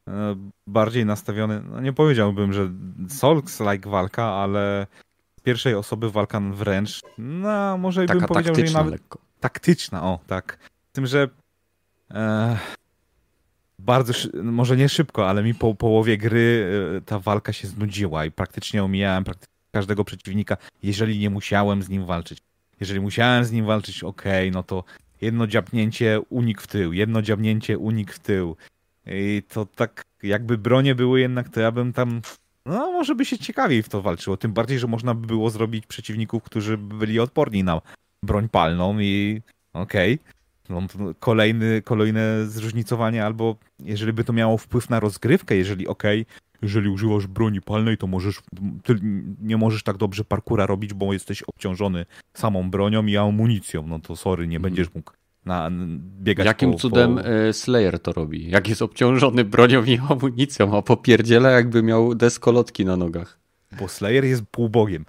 e, bardziej nastawiony, no nie powiedziałbym, że Souls-like walka, ale z pierwszej osoby walka wręcz, no może Taka bym powiedział, że nawet lekko. taktyczna, o tak. Z tym, że e, bardzo, może nie szybko, ale mi po połowie gry e, ta walka się znudziła i praktycznie omijałem praktycznie każdego przeciwnika, jeżeli nie musiałem z nim walczyć. Jeżeli musiałem z nim walczyć, okej, okay, no to jedno dziabnięcie, unik w tył, jedno dziabnięcie, unik w tył. I to tak, jakby bronie były jednak, to ja bym tam, no może by się ciekawiej w to walczyło. Tym bardziej, że można by było zrobić przeciwników, którzy byli odporni na broń palną i okej. Okay. No, kolejny, kolejne zróżnicowanie, albo jeżeli by to miało wpływ na rozgrywkę, jeżeli okej, okay, jeżeli używasz broni palnej, to możesz, nie możesz tak dobrze parkura robić, bo jesteś obciążony samą bronią i amunicją. No to sorry, nie Mhm. będziesz mógł na, biegać Jakim po, cudem Po... e, Slayer to robi? Jak jest obciążony bronią i amunicją, a popierdziela jakby miał deskolotki na nogach. Bo Slayer jest półbogiem.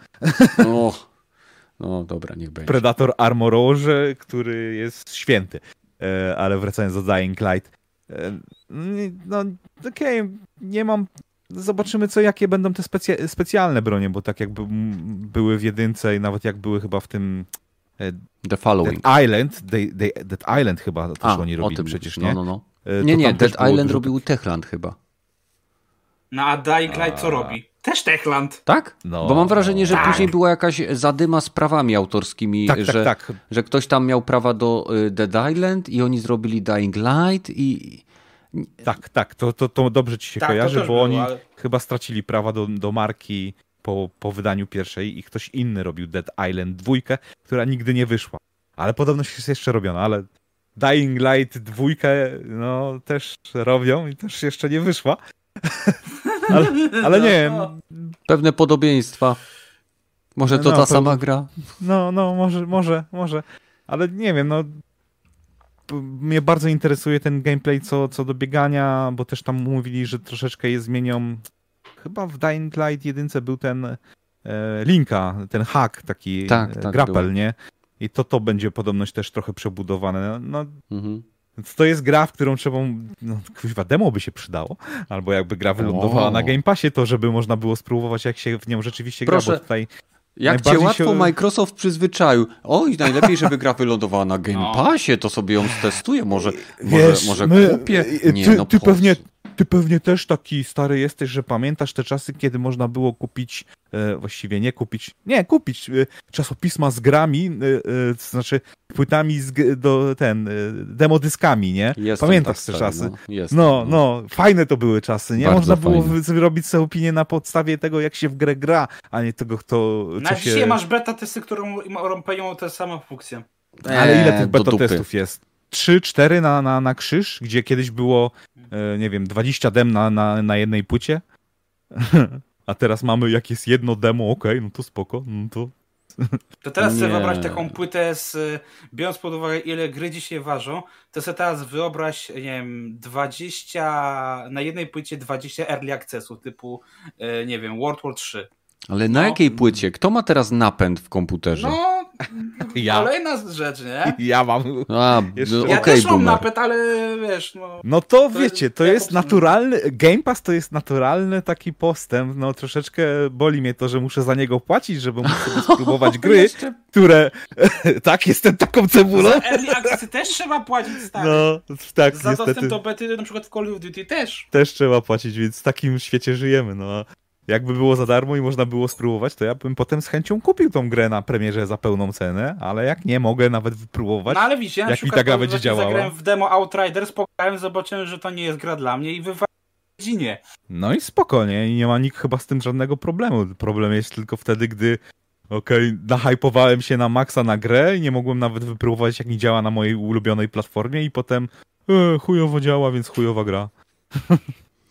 O, [LAUGHS] no dobra, niech będzie. Predator Armororze, który jest święty. E, ale wracając do Dying Light. E, no, okej, okay, nie mam. Zobaczymy, co jakie będą te specja specjalne bronie, bo tak jakby były w jedynce i nawet jak były chyba w tym. E, The Following. Dead Island, they, they, Dead Island chyba też A, oni o robili tym przecież, mówisz. nie? No, no, no. E, Nie, nie, Dead Island dużo robił Techland chyba. No a Dying Light co robi? Też Techland. Tak? No. Bo mam wrażenie, że Tak. później była jakaś zadyma z prawami autorskimi, Tak, że, tak, tak. że ktoś tam miał prawa do y, Dead Island i oni zrobili Dying Light i... Tak, tak, to, to, to dobrze ci się Tak, kojarzy, bo było, oni ale- chyba stracili prawa do, do marki po, po wydaniu pierwszej i ktoś inny robił Dead Island dwójkę, która nigdy nie wyszła. Ale podobno jest jeszcze robiona, ale Dying Light dwójkę no też robią i też jeszcze nie wyszła. [LAUGHS] ale, ale nie wiem, No, Pewne podobieństwa. Może to No, ta pewnie. sama gra? no, no, może, może, może, ale nie wiem, no mnie bardzo interesuje ten gameplay co, co do biegania, bo też tam mówili, że troszeczkę je zmienią. Chyba w Dying Light jedynce był ten e, Linka, ten hack taki Tak, e, tak, grapple, było. nie? I to to będzie podobność też trochę przebudowane. No, Mhm. więc to jest gra, w którą trzeba, no kuźwa, demo by się przydało, albo jakby gra wylądowała O. na Game Passie, to żeby można było spróbować, jak się w nią rzeczywiście gra, Proszę. bo tutaj Jak cię łatwo się- Microsoft przyzwyczaił. Oj, najlepiej, żeby gra wylądowała na Game No. Passie, to sobie ją stestuję, może, Wiesz, może, może my- kupię. y, Nie, ty, no ty pewnie, ty pewnie też taki stary jesteś, że pamiętasz te czasy, kiedy można było kupić, e, właściwie nie kupić, nie, kupić e, czasopisma z grami, e, e, to znaczy płytami z, do ten, e, demodyskami, nie? Jestem Pamiętasz tak te stary, czasy? No, jestem, No, no, fajne to były czasy, nie? Bardzo Można było fajne. zrobić sobie opinię na podstawie tego, jak się w grę gra, a nie tego, kto, Na co dzisiaj się... masz beta testy, które pełnią te same funkcje. Ale ile tych beta testów jest? 3, 4 na, na, na krzyż, gdzie kiedyś było, e, nie wiem, 20 dem na, na, na jednej płycie. [LAUGHS] A teraz mamy, jak jest jedno demo, okej, no to spoko, no to... To teraz sobie wyobraź taką płytę z, biorąc pod uwagę ile gry dzisiaj ważą, to sobie teraz wyobraź, nie wiem, 20, na jednej płycie 20 early accessów typu, y, nie wiem, World War 3. Ale na No. jakiej płycie? Kto ma teraz napęd w komputerze? No, Ja. kolejna rzecz, nie? [LAUGHS] Ja mam... A, Jeszcze- no, Ja też mam boomer. napęd, ale wiesz, no... No to To wiecie, to jest naturalny, Game Pass to jest naturalny taki postęp, no troszeczkę boli mnie to, że muszę za niego płacić, żeby móc sobie [LAUGHS] spróbować gry, Jeszcze- które... [LAUGHS] tak, jestem taką cebulą. Za early accessy też trzeba płacić, stary. No, tak, Za niestety. dostęp do bety, na przykład w Call of Duty też. też trzeba płacić, więc w takim świecie żyjemy. No. Jakby było za darmo i można było spróbować, to ja bym potem z chęcią kupił tą grę na premierze za pełną cenę, ale jak nie mogę nawet wypróbować. No ale widzisz, ja jak mi ta gra będzie działała. zagrałem w demo Outriders, pograłem, zobaczyłem, że to nie jest gra dla mnie i wywaliłem godzinie. No i spokojnie, i nie ma nikt chyba z tym żadnego problemu. Problem jest tylko wtedy, gdy okej, nahypowałem się na maksa na grę i nie mogłem nawet wypróbować, jak nie działa na mojej ulubionej platformie i potem e, chujowo działa, więc chujowa gra. [LAUGHS]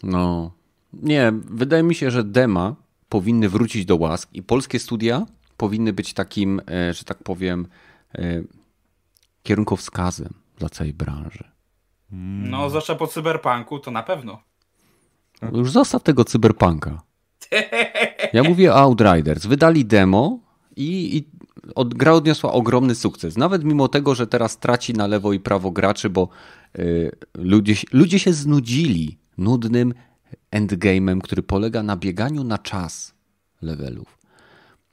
No. Nie, wydaje mi się, że dema powinny wrócić do łask i polskie studia powinny być takim, e, że tak powiem, e, kierunkowskazem dla całej branży. No, zwłaszcza po cyberpunku, to na pewno. Już zostaw tego cyberpunka. [LAUGHS] Ja mówię o Outriders. Wydali demo i, i od, gra odniosła ogromny sukces. Nawet mimo tego, że teraz traci na lewo i prawo graczy, bo y, ludzie, ludzie się znudzili nudnym endgame'em, który polega na bieganiu na czas levelów.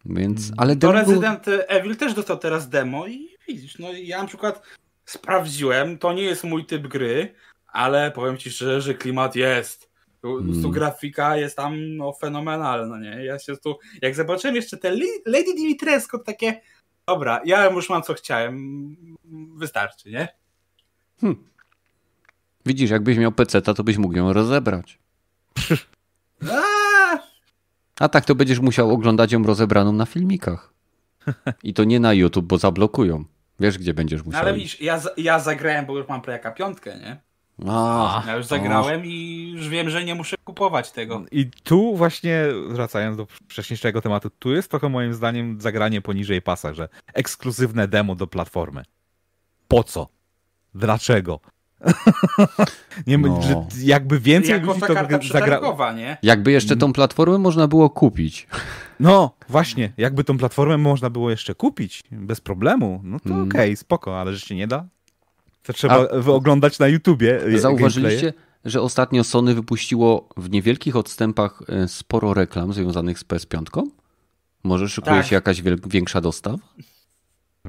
Więc, ale To demo było- Resident Evil też dostał teraz demo i widzisz, no ja na przykład sprawdziłem, to nie jest mój typ gry, ale powiem ci szczerze, że klimat jest. Tu, Mm. tu grafika jest tam no, fenomenalna, nie? Ja się tu, jak zobaczyłem jeszcze te Lady Dimitrescu, to takie, dobra, ja już mam co chciałem, wystarczy, nie? Widzisz, jakbyś miał PC, to byś mógł ją rozebrać. A tak to będziesz musiał oglądać ją rozebraną na filmikach. I to nie na YouTube, bo zablokują. Wiesz, gdzie będziesz No musiał. ale iść. widzisz, ja, za- ja zagrałem, bo już mam Playaka piątkę, nie? A, Ja już zagrałem i już wiem, że nie muszę kup- kupować tego. I tu właśnie, wracając do wcześniejszego tematu, tu jest trochę moim zdaniem zagranie poniżej pasa, że ekskluzywne demo do platformy. Po co? Dlaczego? [LAUGHS] nie, No. że jakby więcej Jako ludzi to karta zagra... nie? Jakby jeszcze tą platformę można było kupić. No, właśnie, jakby tą platformę można było jeszcze kupić bez problemu, no to Mm. okej, spoko, ale że się nie da, to trzeba wyoglądać na YouTubie e, gameplaye. Zauważyliście, że ostatnio Sony wypuściło w niewielkich odstępach e, sporo reklam związanych z PS5? Może szykuje Tak. się jakaś większa dostawa?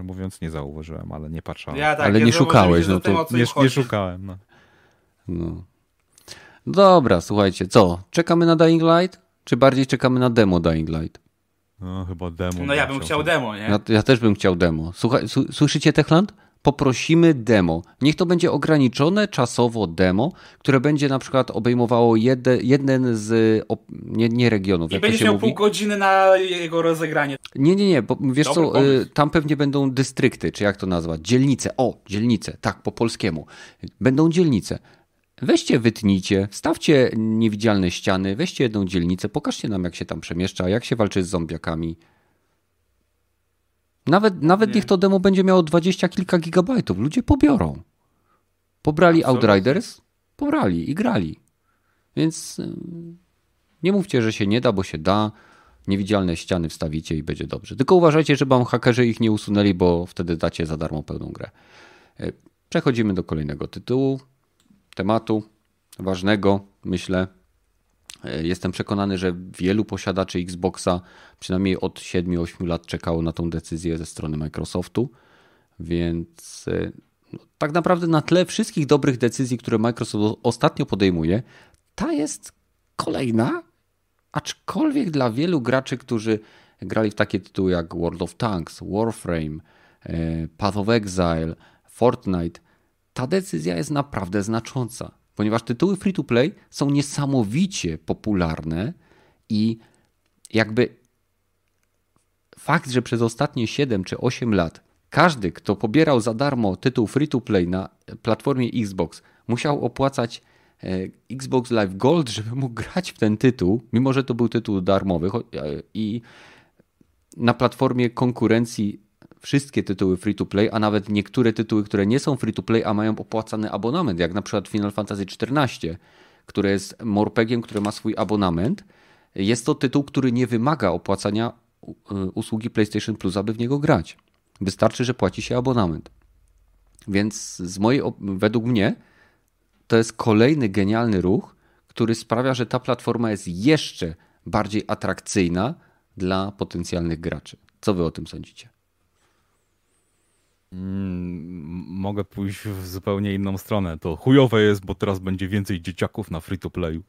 Mówiąc, nie zauważyłem, ale nie patrzałem. Ja tak, Ale nie szukałeś, no to nie, nie szukałem, no. No. Dobra, słuchajcie, co? Czekamy na Dying Light? Czy bardziej czekamy na demo Dying Light? no. chyba demo. No ja bym chciał demo, nie? Ja, ja też bym chciał demo. Słuchaj, słyszycie Techland? Poprosimy demo. Niech to będzie ograniczone czasowo demo, które będzie na przykład obejmowało jede, jeden z, op- nie, nie regionów, I będziesz miał mówi. pół godziny na jego rozegranie. Nie, nie, nie, bo wiesz Dobry co, pomysł. y, tam pewnie będą dystrykty, czy jak to nazwać, dzielnice, o, dzielnice, tak, po polskiemu. Będą dzielnice. Weźcie, wytnijcie, stawcie niewidzialne ściany, weźcie jedną dzielnicę, pokażcie nam, jak się tam przemieszcza, jak się walczy z zombiakami. Nawet, nawet Nie. niech to demo będzie miało dwadzieścia kilka gigabajtów, ludzie pobiorą. Pobrali Absolutnie. Outriders? Pobrali i grali. Więc y, nie mówcie, że się nie da, bo się da. Niewidzialne ściany wstawicie i będzie dobrze. Tylko uważajcie, żeby wam hakerzy ich nie usunęli, bo wtedy dacie za darmo pełną grę. E, Przechodzimy do kolejnego tytułu, tematu ważnego, myślę. E, Jestem przekonany, że wielu posiadaczy Xboxa przynajmniej od 7-8 lat czekało na tą decyzję ze strony Microsoftu, więc e, no, tak naprawdę na tle wszystkich dobrych decyzji, które Microsoft ostatnio podejmuje, ta jest kolejna, aczkolwiek dla wielu graczy, którzy grali w takie tytuły jak World of Tanks, Warframe, e, Path of Exile, Fortnite, ta decyzja jest naprawdę znacząca, ponieważ tytuły free-to-play są niesamowicie popularne i jakby fakt, że przez ostatnie 7 czy 8 lat każdy, kto pobierał za darmo tytuł free-to-play na platformie Xbox, musiał opłacać e, Xbox Live Gold, żeby mógł grać w ten tytuł, mimo że to był tytuł darmowy e, i na platformie konkurencji wszystkie tytuły free-to-play, a nawet niektóre tytuły, które nie są free-to-play, a mają opłacany abonament, jak na przykład Final Fantasy XIV, które jest morpegiem, który ma swój abonament. Jest to tytuł, który nie wymaga opłacania y, usługi PlayStation Plus, aby w niego grać. Wystarczy, że płaci się abonament. Więc z mojej, według mnie to jest kolejny genialny ruch, który sprawia, że ta platforma jest jeszcze bardziej atrakcyjna dla potencjalnych graczy. Co wy o tym sądzicie? Mm, mogę pójść w zupełnie inną stronę. To chujowe jest, bo teraz będzie więcej dzieciaków na free to playu.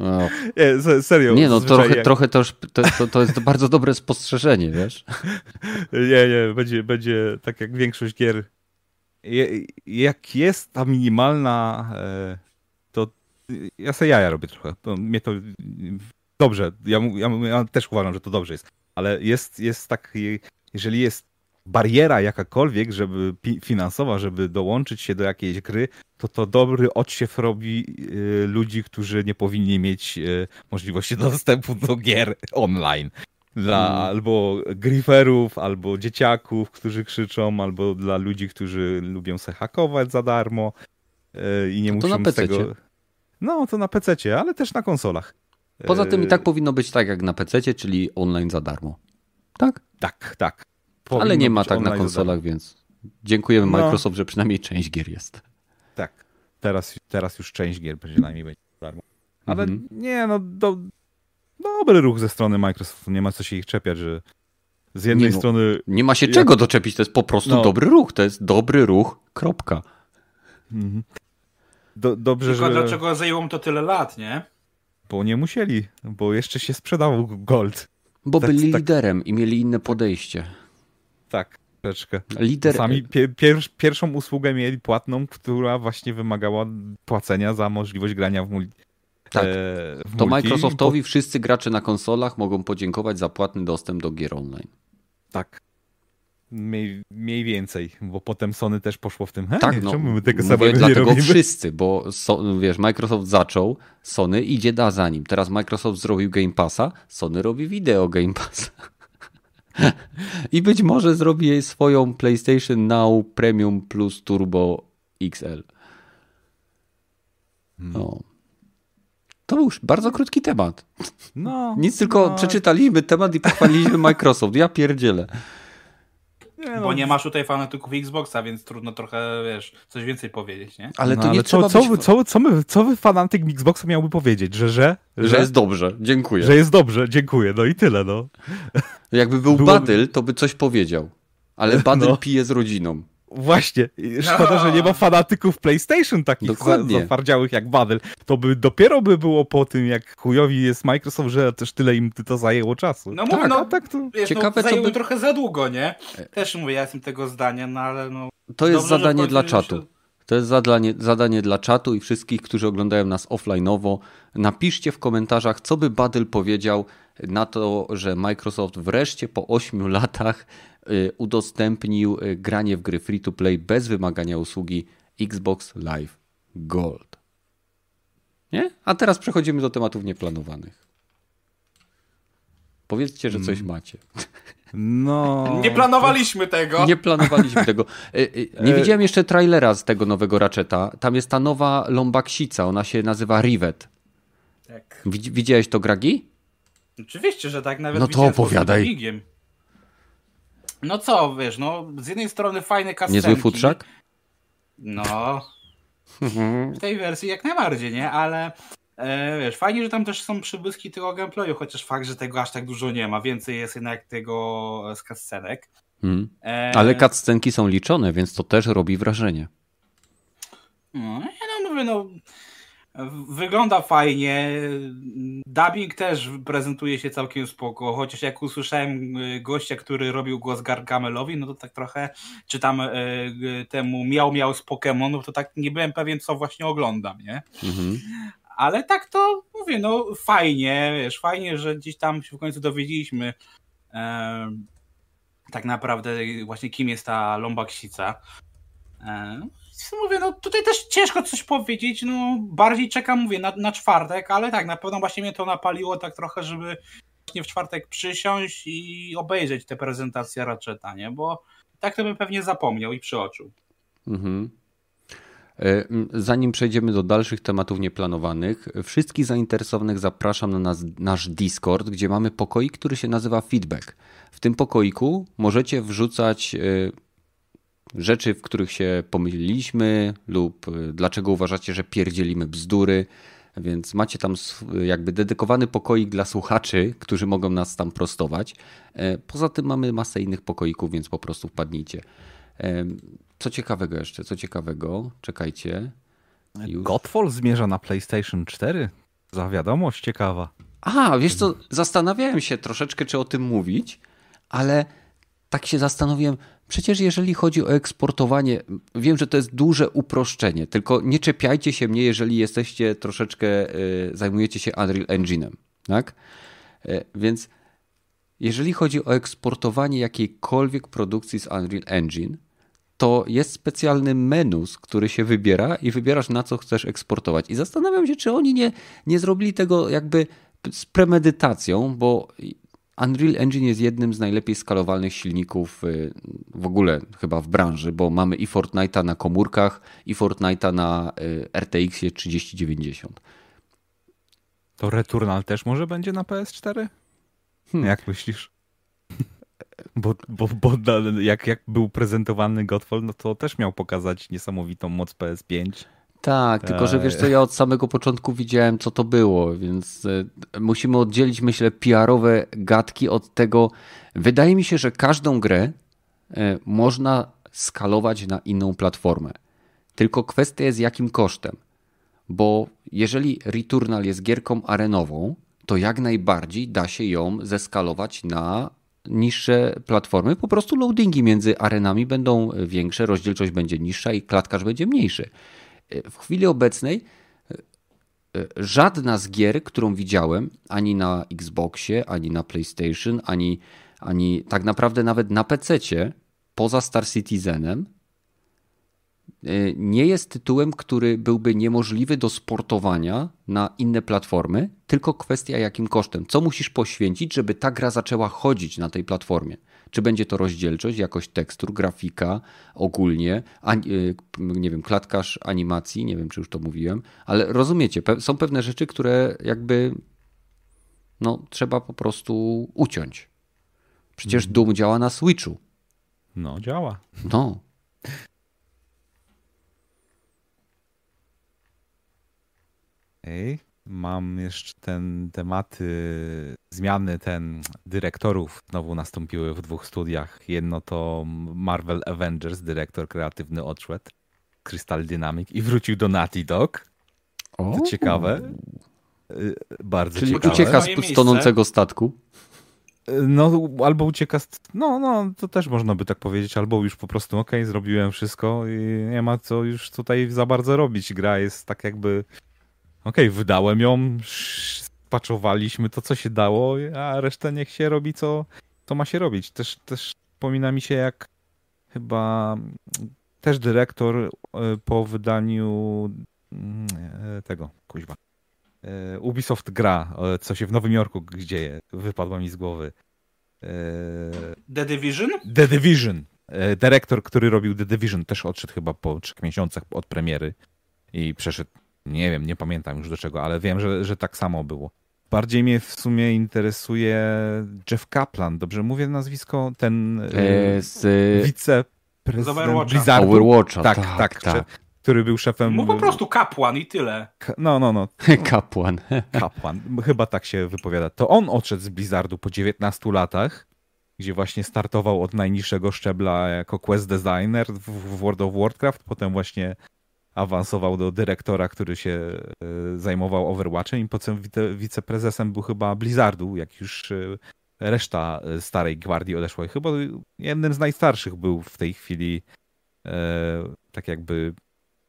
O, [LAUGHS] Nie, se- serio. nie no, zazwyczaj trochę, trochę to, już- to, to, to jest [LAUGHS] bardzo dobre spostrzeżenie, wiesz? [LAUGHS] Nie, nie, będzie, będzie tak jak większość gier. Je, jak jest ta minimalna, e, to ja sobie jaja robię trochę. To, mnie to dobrze, ja, ja, ja też uważam, że to dobrze jest. Ale jest, jest tak, jeżeli jest bariera jakakolwiek, żeby finansowa, żeby dołączyć się do jakiejś gry, to to dobry odsiew robi e, ludzi, którzy nie powinni mieć e, możliwości [LAUGHS] dostępu do gier online. Dla Mm. albo griferów, albo dzieciaków, którzy krzyczą, albo dla ludzi, którzy lubią se hakować za darmo e, i nie No to muszą na tego... No, to na PC, ale też na konsolach. Poza tym i tak powinno być tak jak na PC, czyli online za darmo. Tak? Tak, tak. Ale nie ma tak na konsolach, więc dziękujemy No. Microsoft, że przynajmniej część gier jest. Tak. Teraz, teraz już część gier przynajmniej będzie darmo. Ale Mhm. nie, no do, dobry ruch ze strony Microsoftu. Nie ma co się ich czepiać, że z jednej Nie no. strony Nie ma się Jak- czego doczepić, to jest po prostu No. dobry ruch. To jest dobry ruch, kropka. mhm. do, dobrze, Tylko że... dlaczego zajęło mu to tyle lat, nie? Bo nie musieli, bo jeszcze się sprzedawał Gold. Bo Tak, byli tak. liderem i mieli inne podejście. Tak, troszeczkę. Lider, Sami pie, pier, pierwszą usługę mieli płatną, która właśnie wymagała płacenia za możliwość grania w, mul, Tak. e, w to multi. Microsoftowi wszyscy gracze na konsolach mogą podziękować za płatny dostęp do gier online. Tak. Mniej, mniej więcej, bo potem Sony też poszło w tym. Tak, no, czemu my tego mówię, samego dlatego nie robimy? wszyscy, bo so, wiesz, Microsoft zaczął, Sony idzie da za nim. Teraz Microsoft zrobił Game Passa, Sony robi wideo Game Passa. I być może zrobi jej swoją PlayStation Now Premium Plus Turbo XL. No. To był już bardzo krótki temat. No, Nic, tylko no, przeczytaliśmy temat i pochwaliliśmy [LAUGHS] Microsoft. Ja pierdzielę. Nie, no, Bo nie masz tutaj fanatyków Xboxa, więc trudno trochę, wiesz, coś więcej powiedzieć, nie? Ale no, to nie ale trzeba co, być... co, wy- co, co, my, co wy fanatyk Xboxa miałby powiedzieć? Że, że, Że jest dobrze, dziękuję. że jest dobrze, dziękuję, no i tyle, no. Jakby był Było- Badyl, to by coś powiedział. Ale Badyl No. pije z rodziną. Właśnie, i szkoda, że nie ma fanatyków PlayStation takich Dokładnie. za- zatwardziałych jak Badyl. To by dopiero by było po tym, jak chujowi jest Microsoft, że też tyle im to zajęło czasu. No mówię, tak, no, tak to... Wiesz, Ciekawe, no, co zajęły by- trochę za długo, nie? Też mówię, ja jestem tego zdania, no ale no... To jest Dobrze, zadanie dla czatu. jeszcze- To jest zadanie, zadanie dla czatu i wszystkich, którzy oglądają nas offline'owo. Napiszcie w komentarzach, co by Badyl powiedział na to, że Microsoft wreszcie po 8 latach y, udostępnił y, granie w gry free to play bez wymagania usługi Xbox Live Gold. Nie? A teraz przechodzimy do tematów nieplanowanych. Powiedzcie, że coś macie. No... [LAUGHS] Nie planowaliśmy tego! Nie planowaliśmy tego. E, Nie [LAUGHS] widziałem jeszcze trailera z tego nowego Ratcheta. Tam jest ta nowa lombaksica, ona się nazywa Rivet. Tak. Widz- Widziałeś to, Gragi? Oczywiście, że tak, nawet No to opowiadaj. No co, wiesz, no z jednej strony fajne kastenki. Niezły futrzak? No, w tej wersji jak najbardziej, nie? Ale e, wiesz, fajnie, że tam też są przybłyski tego gameplayu, chociaż fakt, że tego aż tak dużo nie ma. Więcej jest jednak tego z cutscenek. Hmm. E, Ale cutscenki są liczone, więc to też robi wrażenie. No, ja no mówię, no wygląda fajnie. Dubbing też prezentuje się całkiem spoko, chociaż jak usłyszałem y, gościa, który robił głos Gargamelowi, no to tak trochę, czy tam y, y, temu miał miał z Pokemonów, to tak nie byłem pewien, co właśnie oglądam, nie? Mhm. Ale tak to mówię, no fajnie, wiesz, fajnie, że gdzieś tam się w końcu dowiedzieliśmy em, tak naprawdę właśnie kim jest ta lombaksica. E, Mówię, no tutaj też ciężko coś powiedzieć, no bardziej czekam, mówię, na, na czwartek, ale tak, na pewno właśnie mnie to napaliło tak trochę, żeby właśnie w czwartek przysiąść i obejrzeć tę prezentację Ratcheta, nie, bo tak to bym pewnie zapomniał i przeoczył. Mhm. E, Zanim przejdziemy do dalszych tematów nieplanowanych, wszystkich zainteresowanych zapraszam na nas, nasz Discord, gdzie mamy pokoik, który się nazywa Feedback. W tym pokoiku możecie wrzucać e, rzeczy, w których się pomyliliśmy, lub e, dlaczego uważacie, że pierdzielimy bzdury. Więc macie tam jakby dedykowany pokoik dla słuchaczy, którzy mogą nas tam prostować. E, Poza tym mamy masę innych pokoików, więc po prostu wpadnijcie. Em, Co ciekawego jeszcze, co ciekawego, czekajcie. Już. Godfall zmierza na PlayStation 4? Za wiadomość ciekawa. A, wiesz co, zastanawiałem się troszeczkę, czy o tym mówić, ale tak się zastanowiłem, przecież jeżeli chodzi o eksportowanie, wiem, że to jest duże uproszczenie, tylko nie czepiajcie się mnie, jeżeli jesteście troszeczkę, y, zajmujecie się Unreal Engine'em, tak? Y, Więc jeżeli chodzi o eksportowanie jakiejkolwiek produkcji z Unreal Engine, to jest specjalny menus, który się wybiera i wybierasz na co chcesz eksportować. I zastanawiam się, czy oni nie, nie zrobili tego jakby z premedytacją, bo Unreal Engine jest jednym z najlepiej skalowalnych silników y, w ogóle chyba w branży, bo mamy i Fortnite'a na komórkach, i Fortnite'a na y, RTX 3090. To Returnal też może będzie na PS4? Hmm. Jak myślisz? [LAUGHS] Bo, bo, bo jak, jak był prezentowany Godfall, no to też miał pokazać niesamowitą moc PS5. Tak, tylko że wiesz co, ja od samego początku widziałem, co to było, więc y, musimy oddzielić, myślę, PR-owe gadki od tego. Wydaje mi się, że każdą grę y, można skalować na inną platformę. Tylko kwestia jest jakim kosztem. Bo jeżeli Returnal jest gierką arenową, to jak najbardziej da się ją zeskalować na niższe platformy. Po prostu loadingi między arenami będą większe, rozdzielczość będzie niższa i klatkarz będzie mniejszy. W chwili obecnej e, e, żadna z gier, którą widziałem, ani na Xboxie, ani na PlayStation, ani, ani tak naprawdę nawet na PC-cie, poza Star Citizenem nie jest tytułem, który byłby niemożliwy do sportowania na inne platformy, tylko kwestia jakim kosztem. Co musisz poświęcić, żeby ta gra zaczęła chodzić na tej platformie? Czy będzie to rozdzielczość, jakość tekstur, grafika ogólnie, y, nie wiem, klatkarz animacji, nie wiem czy już to mówiłem, ale rozumiecie, są pewne rzeczy, które jakby no, trzeba po prostu uciąć. Przecież mhm. Doom działa na Switchu. No, działa. No. Ej, mam jeszcze ten tematy zmiany ten dyrektorów znowu nastąpiły w dwóch studiach. Jedno to Marvel Avengers, dyrektor kreatywny odszedł, Crystal Dynamic i wrócił do Naughty Dog. To ciekawe. Y, bardzo Czyli ciekawe. ucieka z tonącego statku. No, albo ucieka z... No, no, to też można by tak powiedzieć. Albo już po prostu, okej, okay, zrobiłem wszystko i nie ma co już tutaj za bardzo robić. Gra jest tak jakby... Okej, okay, wydałem ją, spaczowaliśmy to, co się dało, a resztę niech się robi, co, co ma się robić. Też, też wspomina mi się, jak chyba też dyrektor e, po wydaniu mm, e, tego, kuźba, E, Ubisoft gra, co się w Nowym Jorku dzieje, wypadła mi z głowy. The Division? The Division. Dyrektor, który robił The Division, też odszedł chyba po trzech miesiącach od premiery i przeszedł, nie wiem, nie pamiętam już do czego, ale wiem, że, że tak samo było. Bardziej mnie w sumie interesuje Jeff Kaplan, dobrze mówię nazwisko? Ten e, z... wiceprezydent Blizzardu. Overwatcha, tak, tak, tak, tak który był szefem. No po prostu kapłan i tyle. No, no, no. [LAUGHS] kapłan. kapłan. Chyba tak się wypowiada. To on odszedł z Blizzardu po 19 latach, gdzie właśnie startował od najniższego szczebla jako quest designer w World of Warcraft, potem właśnie awansował do dyrektora, który się e, zajmował Overwatchem i potem wiceprezesem był chyba Blizzardu, jak już e, reszta e, starej gwardii odeszła. I chyba jeden z najstarszych był w tej chwili tak jakby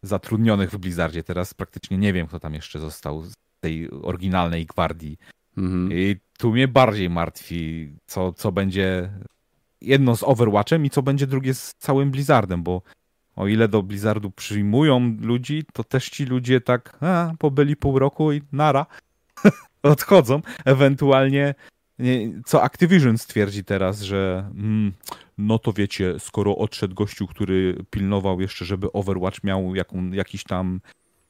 zatrudnionych w Blizzardzie. Teraz praktycznie nie wiem, kto tam jeszcze został z tej oryginalnej gwardii. Mhm. I tu mnie bardziej martwi, co, co będzie jedno z Overwatchem i co będzie drugie z całym Blizzardem, bo o ile do Blizzardu przyjmują ludzi, to też ci ludzie tak a, pobyli pół roku i nara [LAUGHS] odchodzą. Ewentualnie co Activision stwierdzi teraz, że mm, no to wiecie, skoro odszedł gościu, który pilnował jeszcze, żeby Overwatch miał jaką, jakiś tam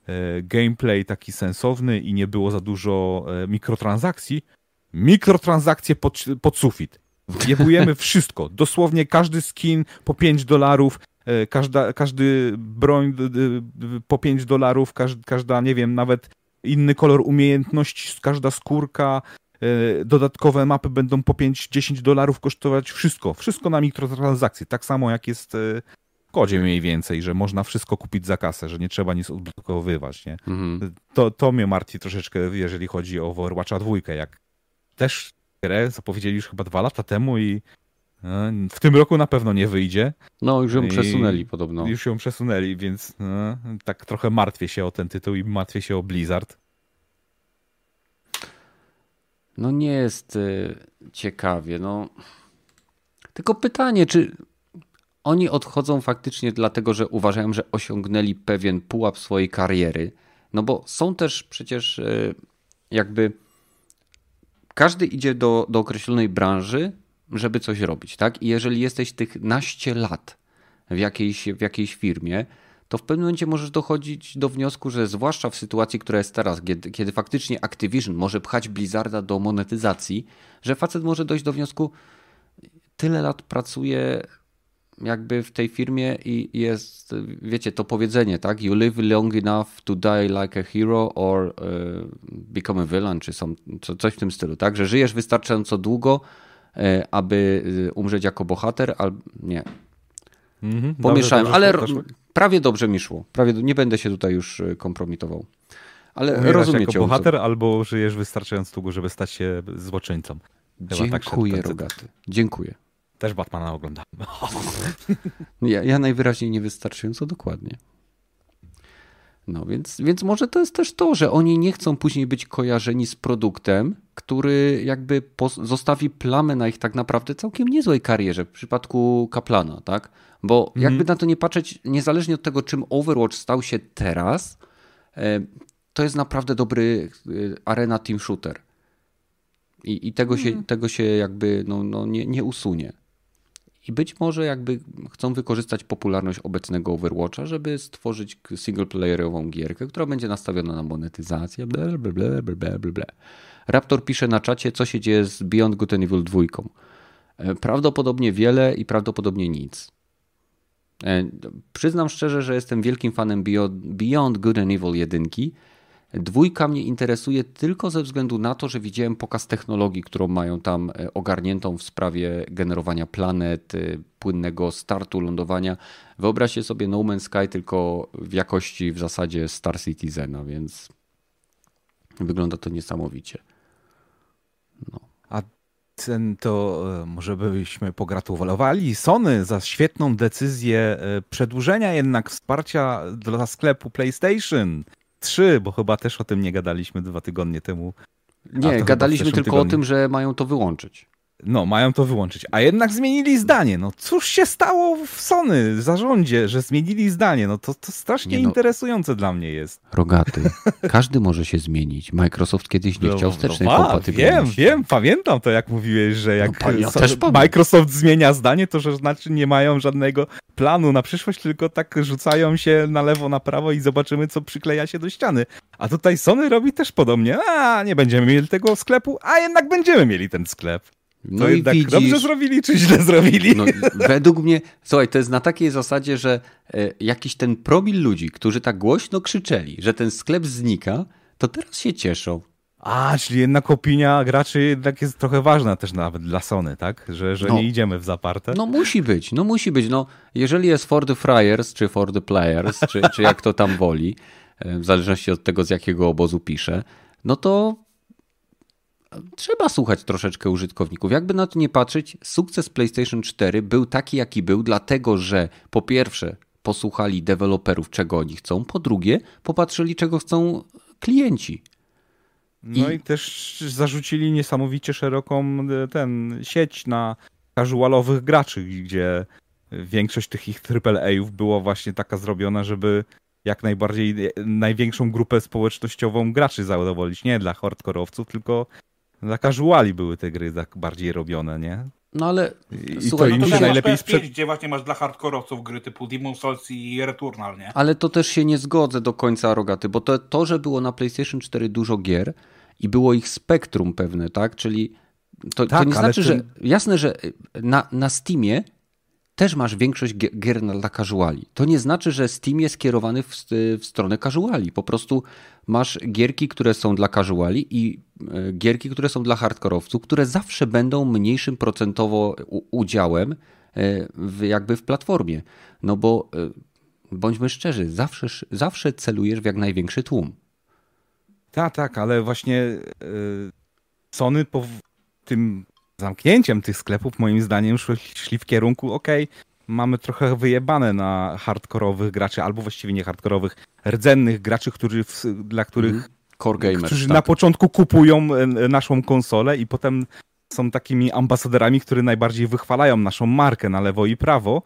e, gameplay taki sensowny i nie było za dużo e, mikrotransakcji, mikrotransakcje pod, pod sufit. Jebujemy wszystko. Dosłownie każdy skin po 5 dolarów, każda, każdy broń po 5 dolarów, każda, nie wiem, nawet inny kolor umiejętności, każda skórka, E, dodatkowe mapy będą po 5-10 dolarów kosztować wszystko, wszystko na mikrotransakcje, tak samo jak jest e, w kodzie mniej więcej, że można wszystko kupić za kasę, że nie trzeba nic odblokowywać, nie? Mhm. To, to mnie martwi troszeczkę, jeżeli chodzi o Overwatcha 2, jak też grę zapowiedzieli już chyba dwa lata temu i e, w tym roku na pewno nie wyjdzie. No, już ją przesunęli podobno. Już ją przesunęli, więc no, tak trochę martwię się o ten tytuł i martwię się o Blizzard no nie jest y, ciekawie. No. Tylko pytanie, czy oni odchodzą faktycznie dlatego, że uważają, że osiągnęli pewien pułap swojej kariery. No bo są też przecież jakby każdy idzie do, do określonej branży, żeby coś robić, tak? I jeżeli jesteś tych naście lat w jakiejś, w jakiejś firmie, to w pewnym momencie możesz dochodzić do wniosku, że zwłaszcza w sytuacji, która jest teraz, kiedy, kiedy faktycznie Activision może pchać Blizzarda do monetyzacji, że facet może dojść do wniosku, tyle lat pracuje jakby w tej firmie i jest, wiecie, to powiedzenie, tak? You live long enough to die like a hero or uh, become a villain, czy są, coś w tym stylu, tak? Że żyjesz wystarczająco długo, aby e, umrzeć jako bohater, albo nie. Mhm, Pomieszałem, dobrze, dobrze, ale prawie dobrze mi szło. Prawie, nie będę się tutaj już e, kompromitował. Ale Umierasz rozumiecie. jako bohater albo żyjesz wystarczająco długo, żeby stać się złoczyńcą. Chyba tak Dziękuję, tak Rogaty. Dziękuję. Też Batmana oglądam. [LAUGHS] ja, ja najwyraźniej niewystarczająco dokładnie. No więc, więc może to jest też to, że oni nie chcą później być kojarzeni z produktem, który jakby zostawi plamę na ich tak naprawdę całkiem niezłej karierze w przypadku Kaplana, tak? Bo mhm. jakby na to nie patrzeć, niezależnie od tego, czym Overwatch stał się teraz, e, to jest naprawdę dobry e, arena team shooter. I, i tego, się, mhm. tego się jakby no, no nie, nie usunie. I być może jakby chcą wykorzystać popularność obecnego Overwatcha, żeby stworzyć singleplayerową gierkę, która będzie nastawiona na monetyzację. Bla, bla, bla, bla, bla, bla. Raptor pisze na czacie, co się dzieje z Beyond Good and Evil 2. E, prawdopodobnie wiele i prawdopodobnie nic. E, przyznam szczerze, że jestem wielkim fanem Beyond Good and Evil 1 Dwójka mnie interesuje tylko ze względu na to, że widziałem pokaz technologii, którą mają tam e, ogarniętą w sprawie generowania planet, e, płynnego startu, lądowania. Wyobraźcie sobie No Man's Sky tylko w jakości w zasadzie Star Citizena, więc wygląda to niesamowicie. No. A ten to e, może byśmy pogratulowali Sony za świetną decyzję przedłużenia jednak wsparcia dla sklepu PlayStation. 3, bo chyba też o tym nie gadaliśmy dwa tygodnie temu. Nie, gadaliśmy tylko tygodniu. o tym, że mają to wyłączyć. No, mają to wyłączyć. A jednak zmienili zdanie. No cóż się stało w Sony, w zarządzie, że zmienili zdanie? No to, to strasznie no, interesujące dla mnie jest. Rogaty. Każdy może się zmienić. Microsoft kiedyś nie no, chciał wstecznej no, kompatybilności. Wiem, wiem, pamiętam to, jak mówiłeś, że jak no, ja so, Microsoft zmienia zdanie, to że znaczy nie mają żadnego planu na przyszłość, tylko tak rzucają się na lewo, na prawo i zobaczymy, co przykleja się do ściany. A tutaj Sony robi też podobnie. A, nie będziemy mieli tego sklepu, a jednak będziemy mieli ten sklep. No i widzisz, dobrze zrobili, czy źle zrobili? No, według mnie, słuchaj, to jest na takiej zasadzie, że e, jakiś ten promil ludzi, którzy tak głośno krzyczeli, że ten sklep znika, to teraz się cieszą. A, czyli jednak opinia graczy jednak jest trochę ważna też nawet dla Sony, tak? Że, że no, nie idziemy w zaparte. No musi być, no musi być. No, jeżeli jest for the Friars, czy for the Players, czy, czy jak to tam woli, e, w zależności od tego, z jakiego obozu pisze, no to trzeba słuchać troszeczkę użytkowników. Jakby na to nie patrzeć, sukces PlayStation 4 był taki, jaki był, dlatego że po pierwsze posłuchali deweloperów, czego oni chcą, po drugie popatrzyli, czego chcą klienci. No i, i też zarzucili niesamowicie szeroką e, ten sieć na casualowych graczy, gdzie większość tych ich AAA-ów była właśnie taka zrobiona, żeby jak najbardziej e, największą grupę społecznościową graczy zadowolić. Nie dla hardkorowców, tylko dla casuali były te gry tak bardziej robione, nie? No ale I słuchaj, to im się najlepiej sprzed... gdzie właśnie masz dla hardkorowców gry typu Demon Souls i Returnal, nie? Ale to też się nie zgodzę do końca, Rogaty, bo to, to, że było na PlayStation 4 dużo gier i było ich spektrum pewne, tak? Czyli to, tak, to nie znaczy, ten... że jasne, że na, na Steamie też masz większość gier dla casuali. To nie znaczy, że Steam jest skierowany w, w stronę casuali. Po prostu masz gierki, które są dla casuali i e, gierki, które są dla hardkorowców, które zawsze będą mniejszym procentowo udziałem e, w, jakby w platformie. No bo e, bądźmy szczerzy, zawsze, zawsze celujesz w jak największy tłum. Tak, tak, ale właśnie Sony po tym zamknięciem tych sklepów moim zdaniem szli w kierunku, ok, mamy trochę wyjebane na hardkorowych graczy, albo właściwie nie hardkorowych, rdzennych graczy, którzy, dla których mm. Core gamers, którzy tak. na początku kupują e, naszą konsolę i potem są takimi ambasadorami, którzy najbardziej wychwalają naszą markę na lewo i prawo.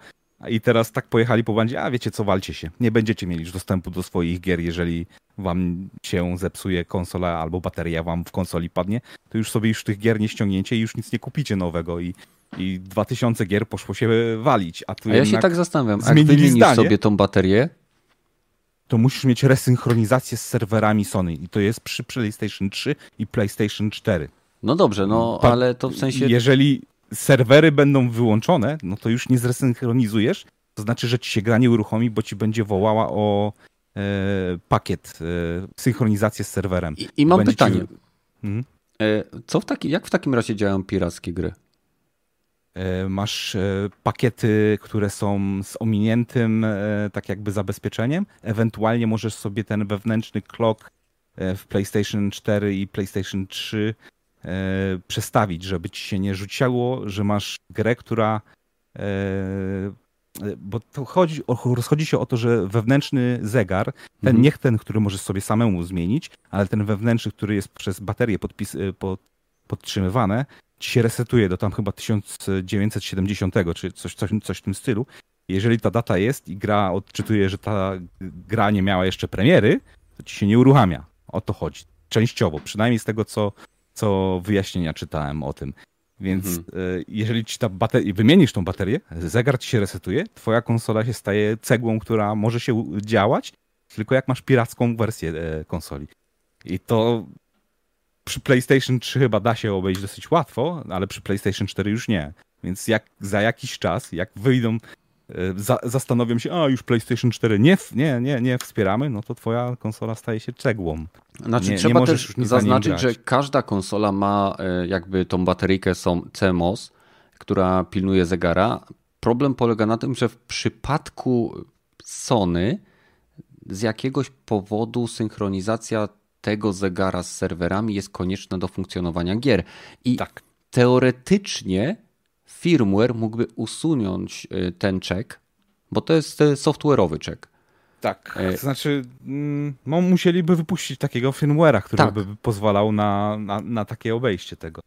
I teraz tak pojechali po bandzie, a wiecie co, walcie się. Nie będziecie mieli już dostępu do swoich gier, jeżeli wam się zepsuje konsola albo bateria wam w konsoli padnie, to już sobie już tych gier nie ściągniecie i już nic nie kupicie nowego i, i 2000 gier poszło się walić. A, tu a ja się tak zastanawiam, jak wymienisz sobie tą baterię, to musisz mieć resynchronizację z serwerami Sony i to jest przy PlayStation 3 i PlayStation 4. No dobrze, no ale to w sensie... Jeżeli serwery będą wyłączone, no to już nie zresynchronizujesz, to znaczy, że ci się gra nie uruchomi, bo ci będzie wołała o e, pakiet, e, synchronizację z serwerem. I, i mam pytanie. Ci... Hmm? E, co w taki, jak w takim razie działają pirackie gry? E, masz e, pakiety, które są z ominiętym tak jakby zabezpieczeniem. Ewentualnie możesz sobie ten wewnętrzny clock w PlayStation 4 i PlayStation 3 przestawić, żeby ci się nie rzuciło, że masz grę, która bo to chodzi, rozchodzi się o to, że wewnętrzny zegar, ten mhm. nie ten, który możesz sobie samemu zmienić, ale ten wewnętrzny, który jest przez baterię podpis, pod, podtrzymywane, ci się resetuje do tam chyba 1970 czy coś, coś, coś w tym stylu. Jeżeli ta data jest i gra odczytuje, że ta gra nie miała jeszcze premiery, to ci się nie uruchamia. O to chodzi. Częściowo, przynajmniej z tego, co, co wyjaśnienia czytałem o tym. Więc mhm. E, jeżeli ci ta bateria, wymienisz tą baterię, zegar ci się resetuje, twoja konsola się staje cegłą, która może się działać, tylko jak masz piracką wersję e, konsoli. I to przy PlayStation 3 chyba da się obejść dosyć łatwo, ale przy PlayStation 4 już nie. Więc jak za jakiś czas, jak wyjdą, za, zastanowią się, a już PlayStation 4 nie, nie, nie, nie wspieramy, no to twoja konsola staje się cegłą. Znaczy, nie, trzeba nie też zaznaczyć, że każda konsola ma e, jakby tą bateryjkę CMOS, która pilnuje zegara. Problem polega na tym, że w przypadku Sony z jakiegoś powodu synchronizacja tego zegara z serwerami jest konieczna do funkcjonowania gier. I tak. teoretycznie firmware mógłby usunąć y, ten check, bo to jest y, software'owy check. Tak, e, to znaczy mm, no, musieliby wypuścić takiego firmware'a, który tak. by pozwalał na, na, na takie obejście tego.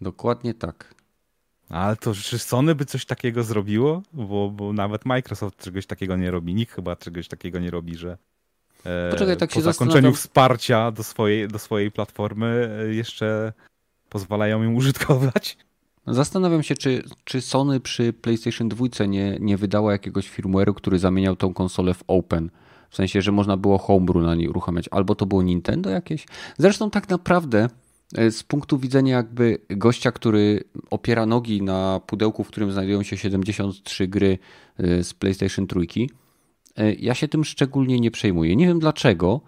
Dokładnie tak. Ale to czy Sony by coś takiego zrobiło? Bo, bo nawet Microsoft czegoś takiego nie robi. Nikt chyba czegoś takiego nie robi, że E, Poczekaj, tak po zakończeniu wsparcia do swojej, do swojej platformy e, jeszcze pozwalają ją użytkować. Zastanawiam się, czy, czy Sony przy PlayStation 2 nie, nie jakiegoś firmware'u, który zamieniał tą konsolę w open. W sensie, że można było homebrew na niej uruchamiać. Albo to było Nintendo jakieś. Zresztą tak naprawdę e, z punktu widzenia jakby gościa, który opiera nogi na pudełku, w którym znajdują się 73 gry z PlayStation 3, E, ja się tym szczególnie nie przejmuję. Nie wiem dlaczego,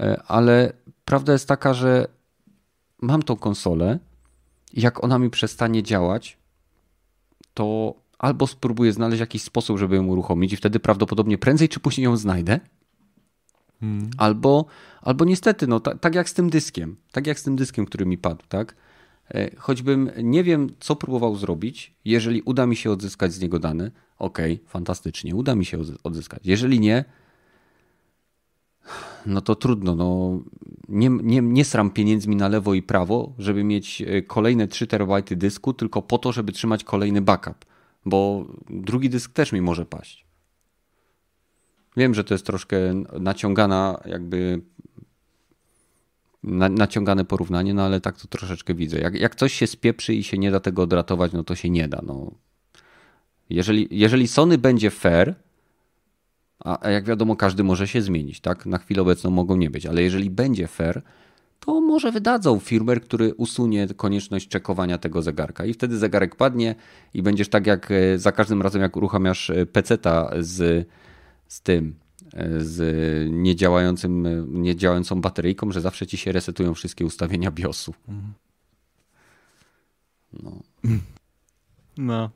e, ale prawda jest taka, że mam tą konsolę jak ona mi przestanie działać, to albo spróbuję znaleźć jakiś sposób, żeby ją uruchomić i wtedy prawdopodobnie prędzej czy później ją znajdę, hmm. albo, albo niestety, no tak jak z tym dyskiem, tak jak z tym dyskiem, który mi padł, tak? E, choćbym nie wiem, co próbował zrobić, jeżeli uda mi się odzyskać z niego dane, ok, fantastycznie, uda mi się odzyskać. Jeżeli nie, no to trudno. No, nie, nie, nie sram pieniędzmi na lewo i prawo, żeby mieć e, kolejne 3 terabajty dysku, tylko po to, żeby trzymać kolejny backup, bo drugi dysk też mi może paść. Wiem, że to jest troszkę naciągana jakby na, naciągane porównanie, no ale tak to troszeczkę widzę. Jak, jak coś się spieprzy i się nie da tego odratować, no to się nie da. No. Jeżeli, jeżeli Sony będzie fair, a, jak wiadomo, każdy może się zmienić, tak? Na chwilę obecną mogą nie być, ale jeżeli będzie fair, to może wydadzą firmware, który usunie konieczność czekowania tego zegarka i wtedy zegarek padnie i będziesz tak jak e, za każdym razem jak uruchamiasz e, peceta z, z tym z niedziałającym, niedziałającą bateryjką, że zawsze ci się resetują wszystkie ustawienia BIOSu. No. No.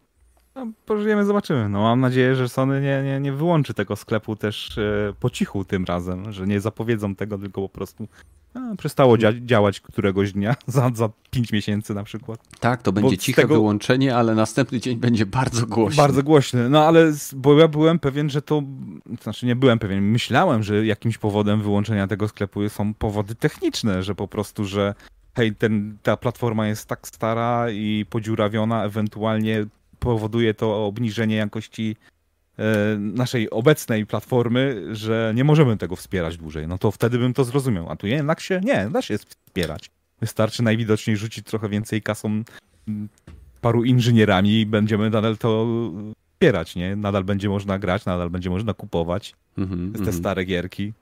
No. pożyjemy, zobaczymy. No, mam nadzieję, że Sony nie, nie, nie wyłączy tego sklepu też e, po cichu tym razem, że nie zapowiedzą tego, tylko po prostu a, przestało dzia działać któregoś dnia [LAUGHS] za, za 5 miesięcy na przykład. Tak, to będzie bo ciche tego... wyłączenie, ale następny dzień będzie bardzo głośny. Bardzo głośny, no ale bo ja byłem pewien, że to, znaczy nie byłem pewien, myślałem, że jakimś powodem wyłączenia tego sklepu są powody techniczne, że po prostu, że hej, ten, ta platforma jest tak stara i podziurawiona, ewentualnie powoduje to obniżenie jakości E, naszej obecnej platformy, że nie możemy tego wspierać dłużej, no to wtedy bym to zrozumiał. A tu jednak się, nie, da się wspierać. Wystarczy najwidoczniej rzucić trochę więcej kasą paru inżynierami i będziemy nadal to wspierać, nie? Nadal będzie można grać, nadal będzie można kupować mm -hmm, te -hmm. stare gierki.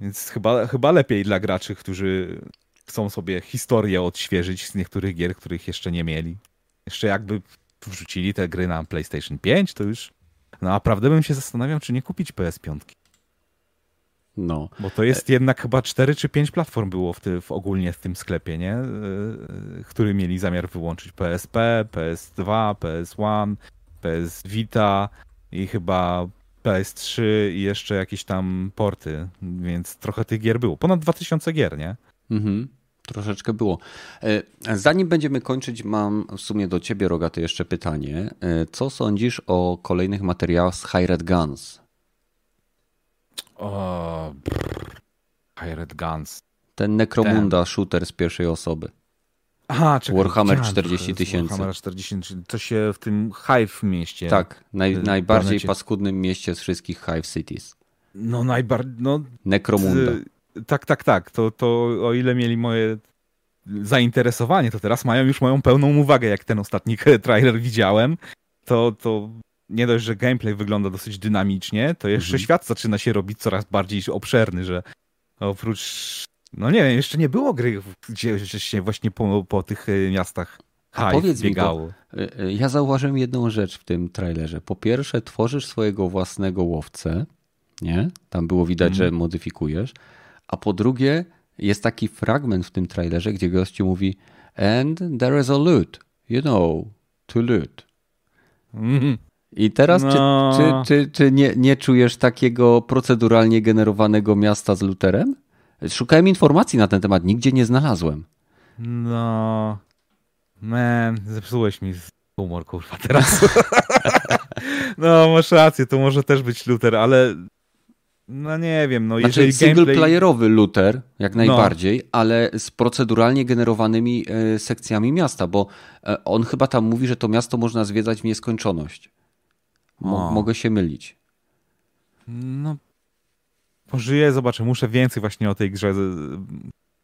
Więc chyba, chyba lepiej dla graczy, którzy chcą sobie historię odświeżyć z niektórych gier, których jeszcze nie mieli. Jeszcze jakby wrzucili te gry na PlayStation 5, to już no naprawdę bym się zastanawiał, czy nie kupić PS5. No. Bo to jest jednak chyba 4 czy 5 platform było w, ty, w ogólnie w tym sklepie, nie? Yy, który mieli zamiar wyłączyć PSP, PS2, PS1, PS Vita i chyba PS3 i jeszcze jakieś tam porty, więc trochę tych gier było. Ponad 2000 gier, nie? Mhm. Troszeczkę było. E, zanim będziemy kończyć, mam w sumie do ciebie, Rogaty, jeszcze pytanie. E, co sądzisz o kolejnych materiałach z Hired Guns? O, Hired Guns. Ten Necromunda Ten. shooter z pierwszej osoby. Aha, czekaj, Warhammer 40 tysięcy. Warhammer 40 tysięcy. To się w tym Hive mieście. Tak, naj, najbardziej planecie. paskudnym mieście z wszystkich Hive Cities. No najbardziej, no... Necromunda. Tak, tak, tak. To, to o ile mieli moje zainteresowanie, to teraz mają już moją pełną uwagę, jak ten ostatni [LAUGHS] trailer widziałem. To, to nie dość, że gameplay wygląda dosyć dynamicznie, to jeszcze mhm. świat zaczyna się robić coraz bardziej obszerny, że oprócz no nie wiem, jeszcze nie było gry, gdzie się właśnie po, po tych e, miastach A powiedz biegało. Mi, bo, e, e, ja zauważyłem jedną rzecz w tym trailerze. Po pierwsze, tworzysz swojego własnego łowcę, nie? Tam było widać, mm. że mhm. modyfikujesz. A po drugie, jest taki fragment w tym trailerze, gdzie gościu mówi and there is a loot, you know, to loot. Mm. I teraz no. czy, czy, czy, czy nie, nie czujesz takiego proceduralnie generowanego miasta z luterem? Szukałem informacji na ten temat, nigdzie nie znalazłem. No. Man, zepsułeś mi humor, kurwa, teraz. [LAUGHS] no, masz rację, to może też być Luther, ale no nie wiem, no znaczy, jeżeli single-playerowy gameplay... Luther, jak no. najbardziej, no. ale z proceduralnie generowanymi e, sekcjami miasta, bo e, on chyba tam mówi, że to miasto można zwiedzać w nieskończoność. Mo mogę się mylić. No Pożyję, zobaczę, muszę więcej właśnie o tej grze.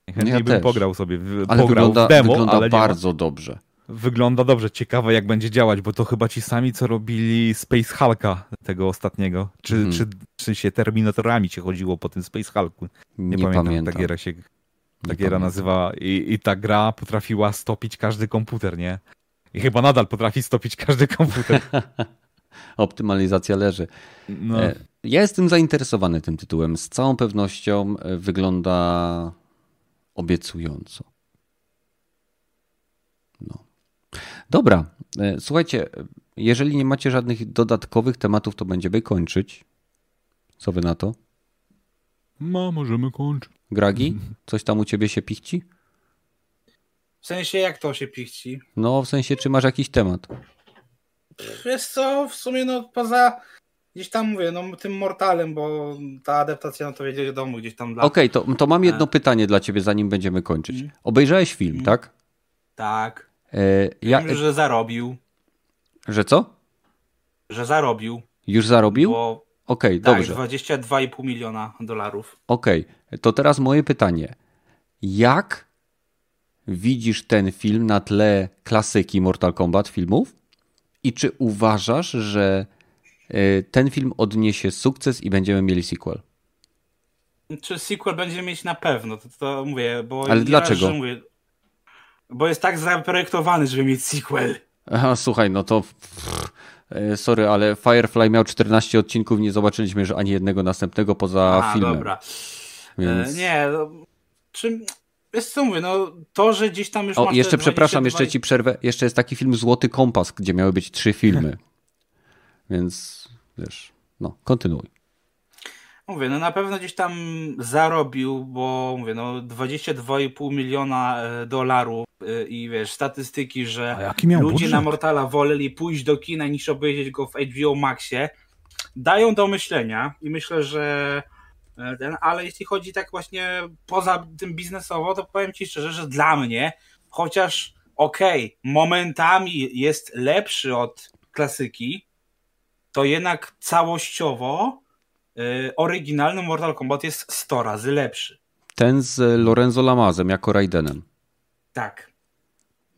Chętniej ja bym też. pograł sobie, ale pograł wygląda, w demo, wygląda ale bardzo dobrze. Wygląda dobrze, ciekawe jak będzie działać, bo to chyba ci sami, co robili Space Hulka tego ostatniego. Czy, hmm. czy, czy się Terminatorami się chodziło po tym Space Hulku? Nie, Nie pamiętam. pamiętam. Ta giera się ta giera nazywała i, i ta gra potrafiła stopić każdy komputer, nie? I chyba nadal potrafi stopić każdy komputer. [LAUGHS] Optymalizacja leży. No. E, ja jestem zainteresowany tym tytułem. Z całą pewnością e, wygląda obiecująco. No. Dobra, e, słuchajcie, jeżeli nie macie żadnych dodatkowych tematów, to będziemy kończyć. Co wy na to? No, możemy kończyć. Gragi, [LAUGHS] coś tam u ciebie się pichci? W sensie, jak to się pichci? No, w sensie, czy masz jakiś temat? Wiesz co, w sumie no poza gdzieś tam mówię, no tym Mortalem, bo ta adaptacja, no to wiedzieć domu gdzieś tam dla... Okej, okay, to, to mam jedno e... pytanie dla ciebie, zanim będziemy kończyć. Mm. Obejrzałeś film, mm. tak? Tak. E, ja... Wiem, że zarobił. Że co? Że zarobił. Już zarobił? Bo... Okej, okay, tak, dobrze. 22,5 miliona dolarów. Okej, okay. to teraz moje pytanie. Jak widzisz ten film na tle klasyki Mortal Kombat filmów? I czy uważasz, że e, ten film odniesie sukces i będziemy mieli sequel? Czy sequel będziemy mieć na pewno, to, to mówię, bo... Ale dlaczego? mówię, bo jest tak zaprojektowany, żeby mieć sequel. Aha, słuchaj, no to... E, sorry, ale Firefly miał 14 odcinków, nie zobaczyliśmy że ani jednego następnego poza A, filmem. dobra. Więc... E, nie, no, czy Wiesz co mówię, no to, że gdzieś tam już O, jeszcze przepraszam, jeszcze ci przerwę. Jeszcze jest taki film Złoty Kompas, gdzie miały być trzy filmy. [LAUGHS] Więc wiesz, no, kontynuuj. Mówię, no na pewno gdzieś tam zarobił, bo mówię, no 22,5 miliona e, dolarów e, i wiesz, statystyki, że ludzie na Mortala woleli pójść do kina niż obejrzeć go w HBO Maxie, dają do myślenia i myślę, że E, ten, ale jeśli chodzi tak właśnie poza tym biznesowo, to powiem Ci szczerze, że dla mnie, chociaż okej, okay, momentami jest lepszy od klasyki, to jednak całościowo oryginalny Mortal Kombat jest 100 razy lepszy. Ten z Lorenzo Lamazem jako Raidenem. Tak.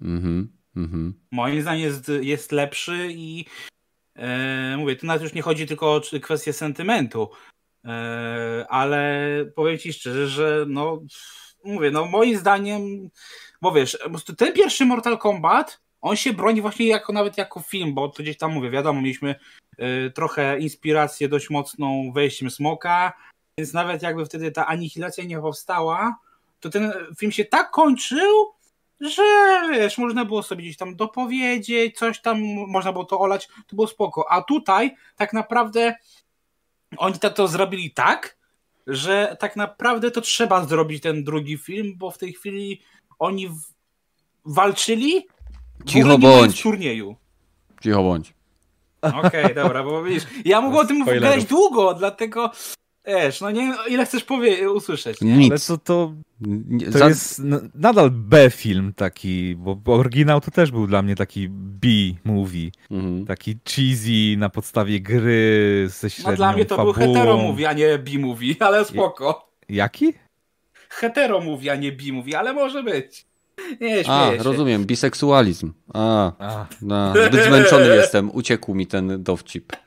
Mhm, mhm. Moim zdaniem jest, jest lepszy i yy, mówię, tu nawet już nie chodzi tylko o kwestię sentymentu, E, ale powiem ci szczerze, że no mówię, no moim zdaniem, bo wiesz, ten pierwszy Mortal Kombat, on się broni właśnie jako nawet jako film, bo to gdzieś tam mówię, wiadomo, mieliśmy y, trochę inspirację dość mocną wejściem Smoka, więc nawet jakby wtedy ta anihilacja nie powstała, to ten film się tak kończył, że wiesz, można było sobie gdzieś tam dopowiedzieć, coś tam, można było to olać, to było spoko. A tutaj tak naprawdę oni to, to zrobili tak, że tak naprawdę to trzeba zrobić ten drugi film, bo w tej chwili oni walczyli Cicho bądź. w turnieju. Cicho bądź. Okej, okay, dobra, bo widzisz, ja mogę o tym gadać długo, dlatego Wiesz, no nie ile chcesz powie usłyszeć, nie? Nic. Ale to, to, to Za... jest nadal B-film taki, bo oryginał to też był dla mnie taki B-movie. Mhm. Taki cheesy na podstawie gry ze średnią No dla mnie to fabułą. był hetero-movie, a nie B-movie, [LAUGHS] ale spoko. Jaki? Hetero-movie, a nie B-movie, ale może być. Nie, A, się. rozumiem, biseksualizm. A, a. No, zbyt zmęczony jestem, uciekł mi ten dowcip. [LAUGHS]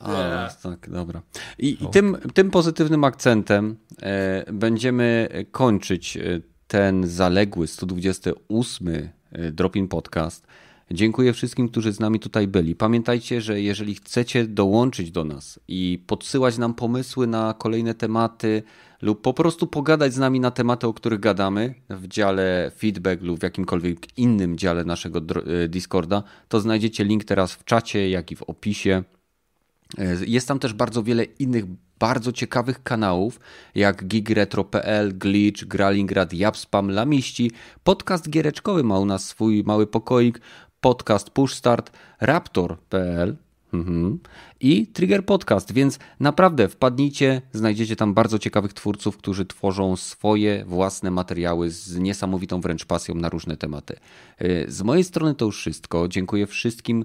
A, tak, dobra. I, i tym, tym pozytywnym akcentem e, będziemy kończyć e, ten zaległy 128 e, Dropin Podcast. Dziękuję wszystkim, którzy z nami tutaj byli. Pamiętajcie, że jeżeli chcecie dołączyć do nas i podsyłać nam pomysły na kolejne tematy lub po prostu pogadać z nami na tematy, o których gadamy w dziale feedback lub w jakimkolwiek innym dziale naszego e, Discorda, to znajdziecie link teraz w czacie, jak i w opisie. E, jest tam też bardzo wiele innych bardzo ciekawych kanałów, jak gigretro.pl, Glitch, Gralingrad, Japspam, Lamiści. Podcast giereczkowy ma u nas swój mały pokoik, podcast Pushstart, Raptor.pl mhm. i Trigger Podcast, więc naprawdę wpadnijcie, znajdziecie tam bardzo ciekawych twórców, którzy tworzą swoje własne materiały z niesamowitą wręcz pasją na różne tematy. E, z mojej strony to już wszystko. Dziękuję wszystkim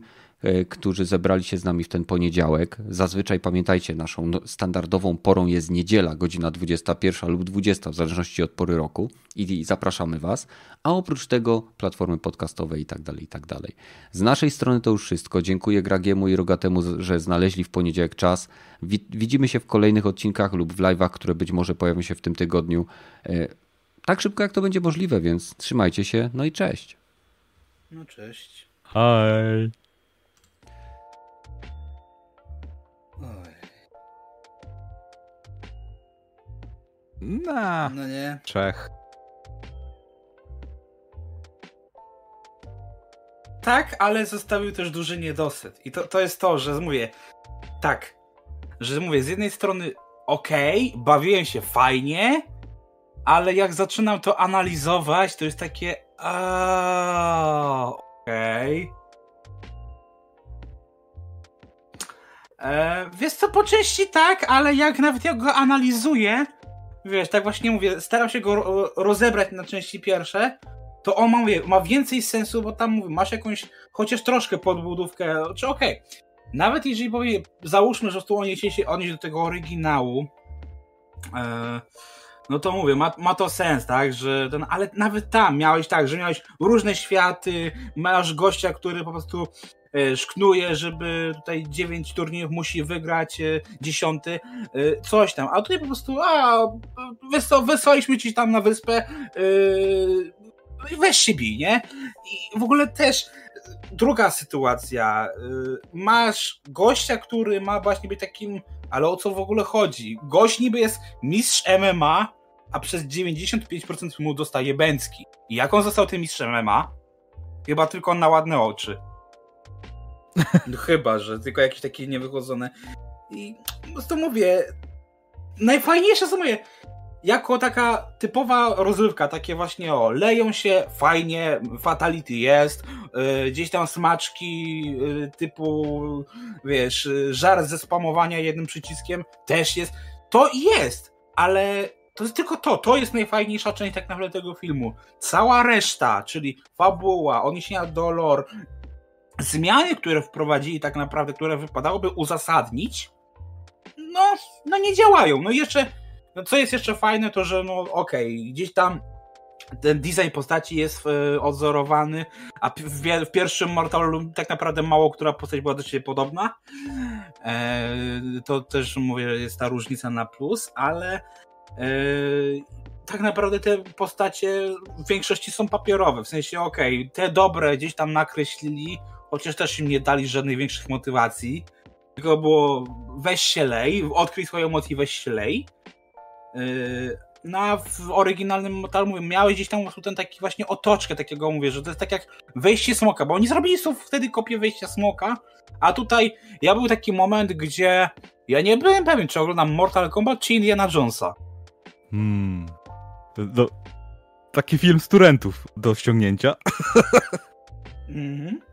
którzy zebrali się z nami w ten poniedziałek. Zazwyczaj pamiętajcie, naszą no, standardową porą jest niedziela, godzina 21 lub 20, w zależności od pory roku i zapraszamy Was. A oprócz tego platformy podcastowe i tak dalej, i tak dalej. Z naszej strony to już wszystko. Dziękuję Gragiemu i Rogatemu, że znaleźli w poniedziałek czas. Widzimy się w kolejnych odcinkach lub w live'ach, które być może pojawią się w tym tygodniu. E, tak szybko jak to będzie możliwe, więc trzymajcie się, no i cześć. No cześć. Hi. Na. No nie. Czech. Tak, ale zostawił też duży niedosyt. I to, to jest to, że mówię, tak, że mówię, z jednej strony okej, okay, bawiłem się fajnie, ale jak zaczynam to analizować, to jest takie a okej. Okay. E, wiesz co, po części tak, ale jak nawet jak go analizuję, wiesz, tak właśnie mówię, staram się go rozebrać na części pierwsze, to on ma, mówię, ma więcej sensu, bo tam mówię, masz jakąś chociaż troszkę podbudówkę, czy okej. Okay. Nawet jeżeli powie, załóżmy, że tu oni się odnieść do tego oryginału, e, no to mówię, ma, ma to sens, tak, że ten, ale nawet tam miałeś tak, że miałeś różne światy, masz gościa, który po prostu szknuje, żeby tutaj dziewięć turniejów musi wygrać, e, dziesiąty, e, coś tam. A tutaj po prostu, a wysłaliśmy ci tam na wyspę, weź się bij, nie? I w ogóle też druga sytuacja. Masz gościa, który ma właśnie być takim, ale o co w ogóle chodzi? Gość niby jest mistrz MMA, a przez 95% mu dostaje Bęcki. I jak on został tym mistrzem MMA? Chyba tylko na ładne oczy. No chyba, że tylko jakieś takie niewychodzone. I prostu mówię, najfajniejsze są moje, jako taka typowa rozrywka, takie właśnie o, leją się, fajnie, fatality jest, yy, gdzieś tam smaczki yy, typu, wiesz, żar ze spamowania jednym przyciskiem też jest. To jest, ale to jest tylko to, to jest najfajniejsza część tak naprawdę tego filmu. Cała reszta, czyli fabuła, odniesienia do lore, zmiany, które wprowadzili tak naprawdę, które wypadałoby uzasadnić, no, no nie działają. No jeszcze, no co jest jeszcze fajne, to że no okej, okay, gdzieś tam ten design postaci jest e, odzorowany, a w, w, pierwszym Mortalu tak naprawdę mało która postać była do siebie podobna. E, to też mówię, jest ta różnica na plus, ale e, tak naprawdę te postacie w większości są papierowe. W sensie, okej, okay, te dobre gdzieś tam nakreślili, chociaż też im nie dali żadnych większych motywacji. Tylko było weź się lej, odkryj swoją moc i weź się lej. Yy, na w oryginalnym Mortal mówię, miałeś gdzieś tam ten taki właśnie otoczkę takiego, mówię, że to jest tak jak wejście smoka, bo oni zrobili są wtedy kopię wejścia smoka, a tutaj ja był taki moment, gdzie ja nie byłem pewien, czy oglądam Mortal Kombat, czy Indiana Jonesa. Hmm. Do, taki film studentów do ściągnięcia. Mhm.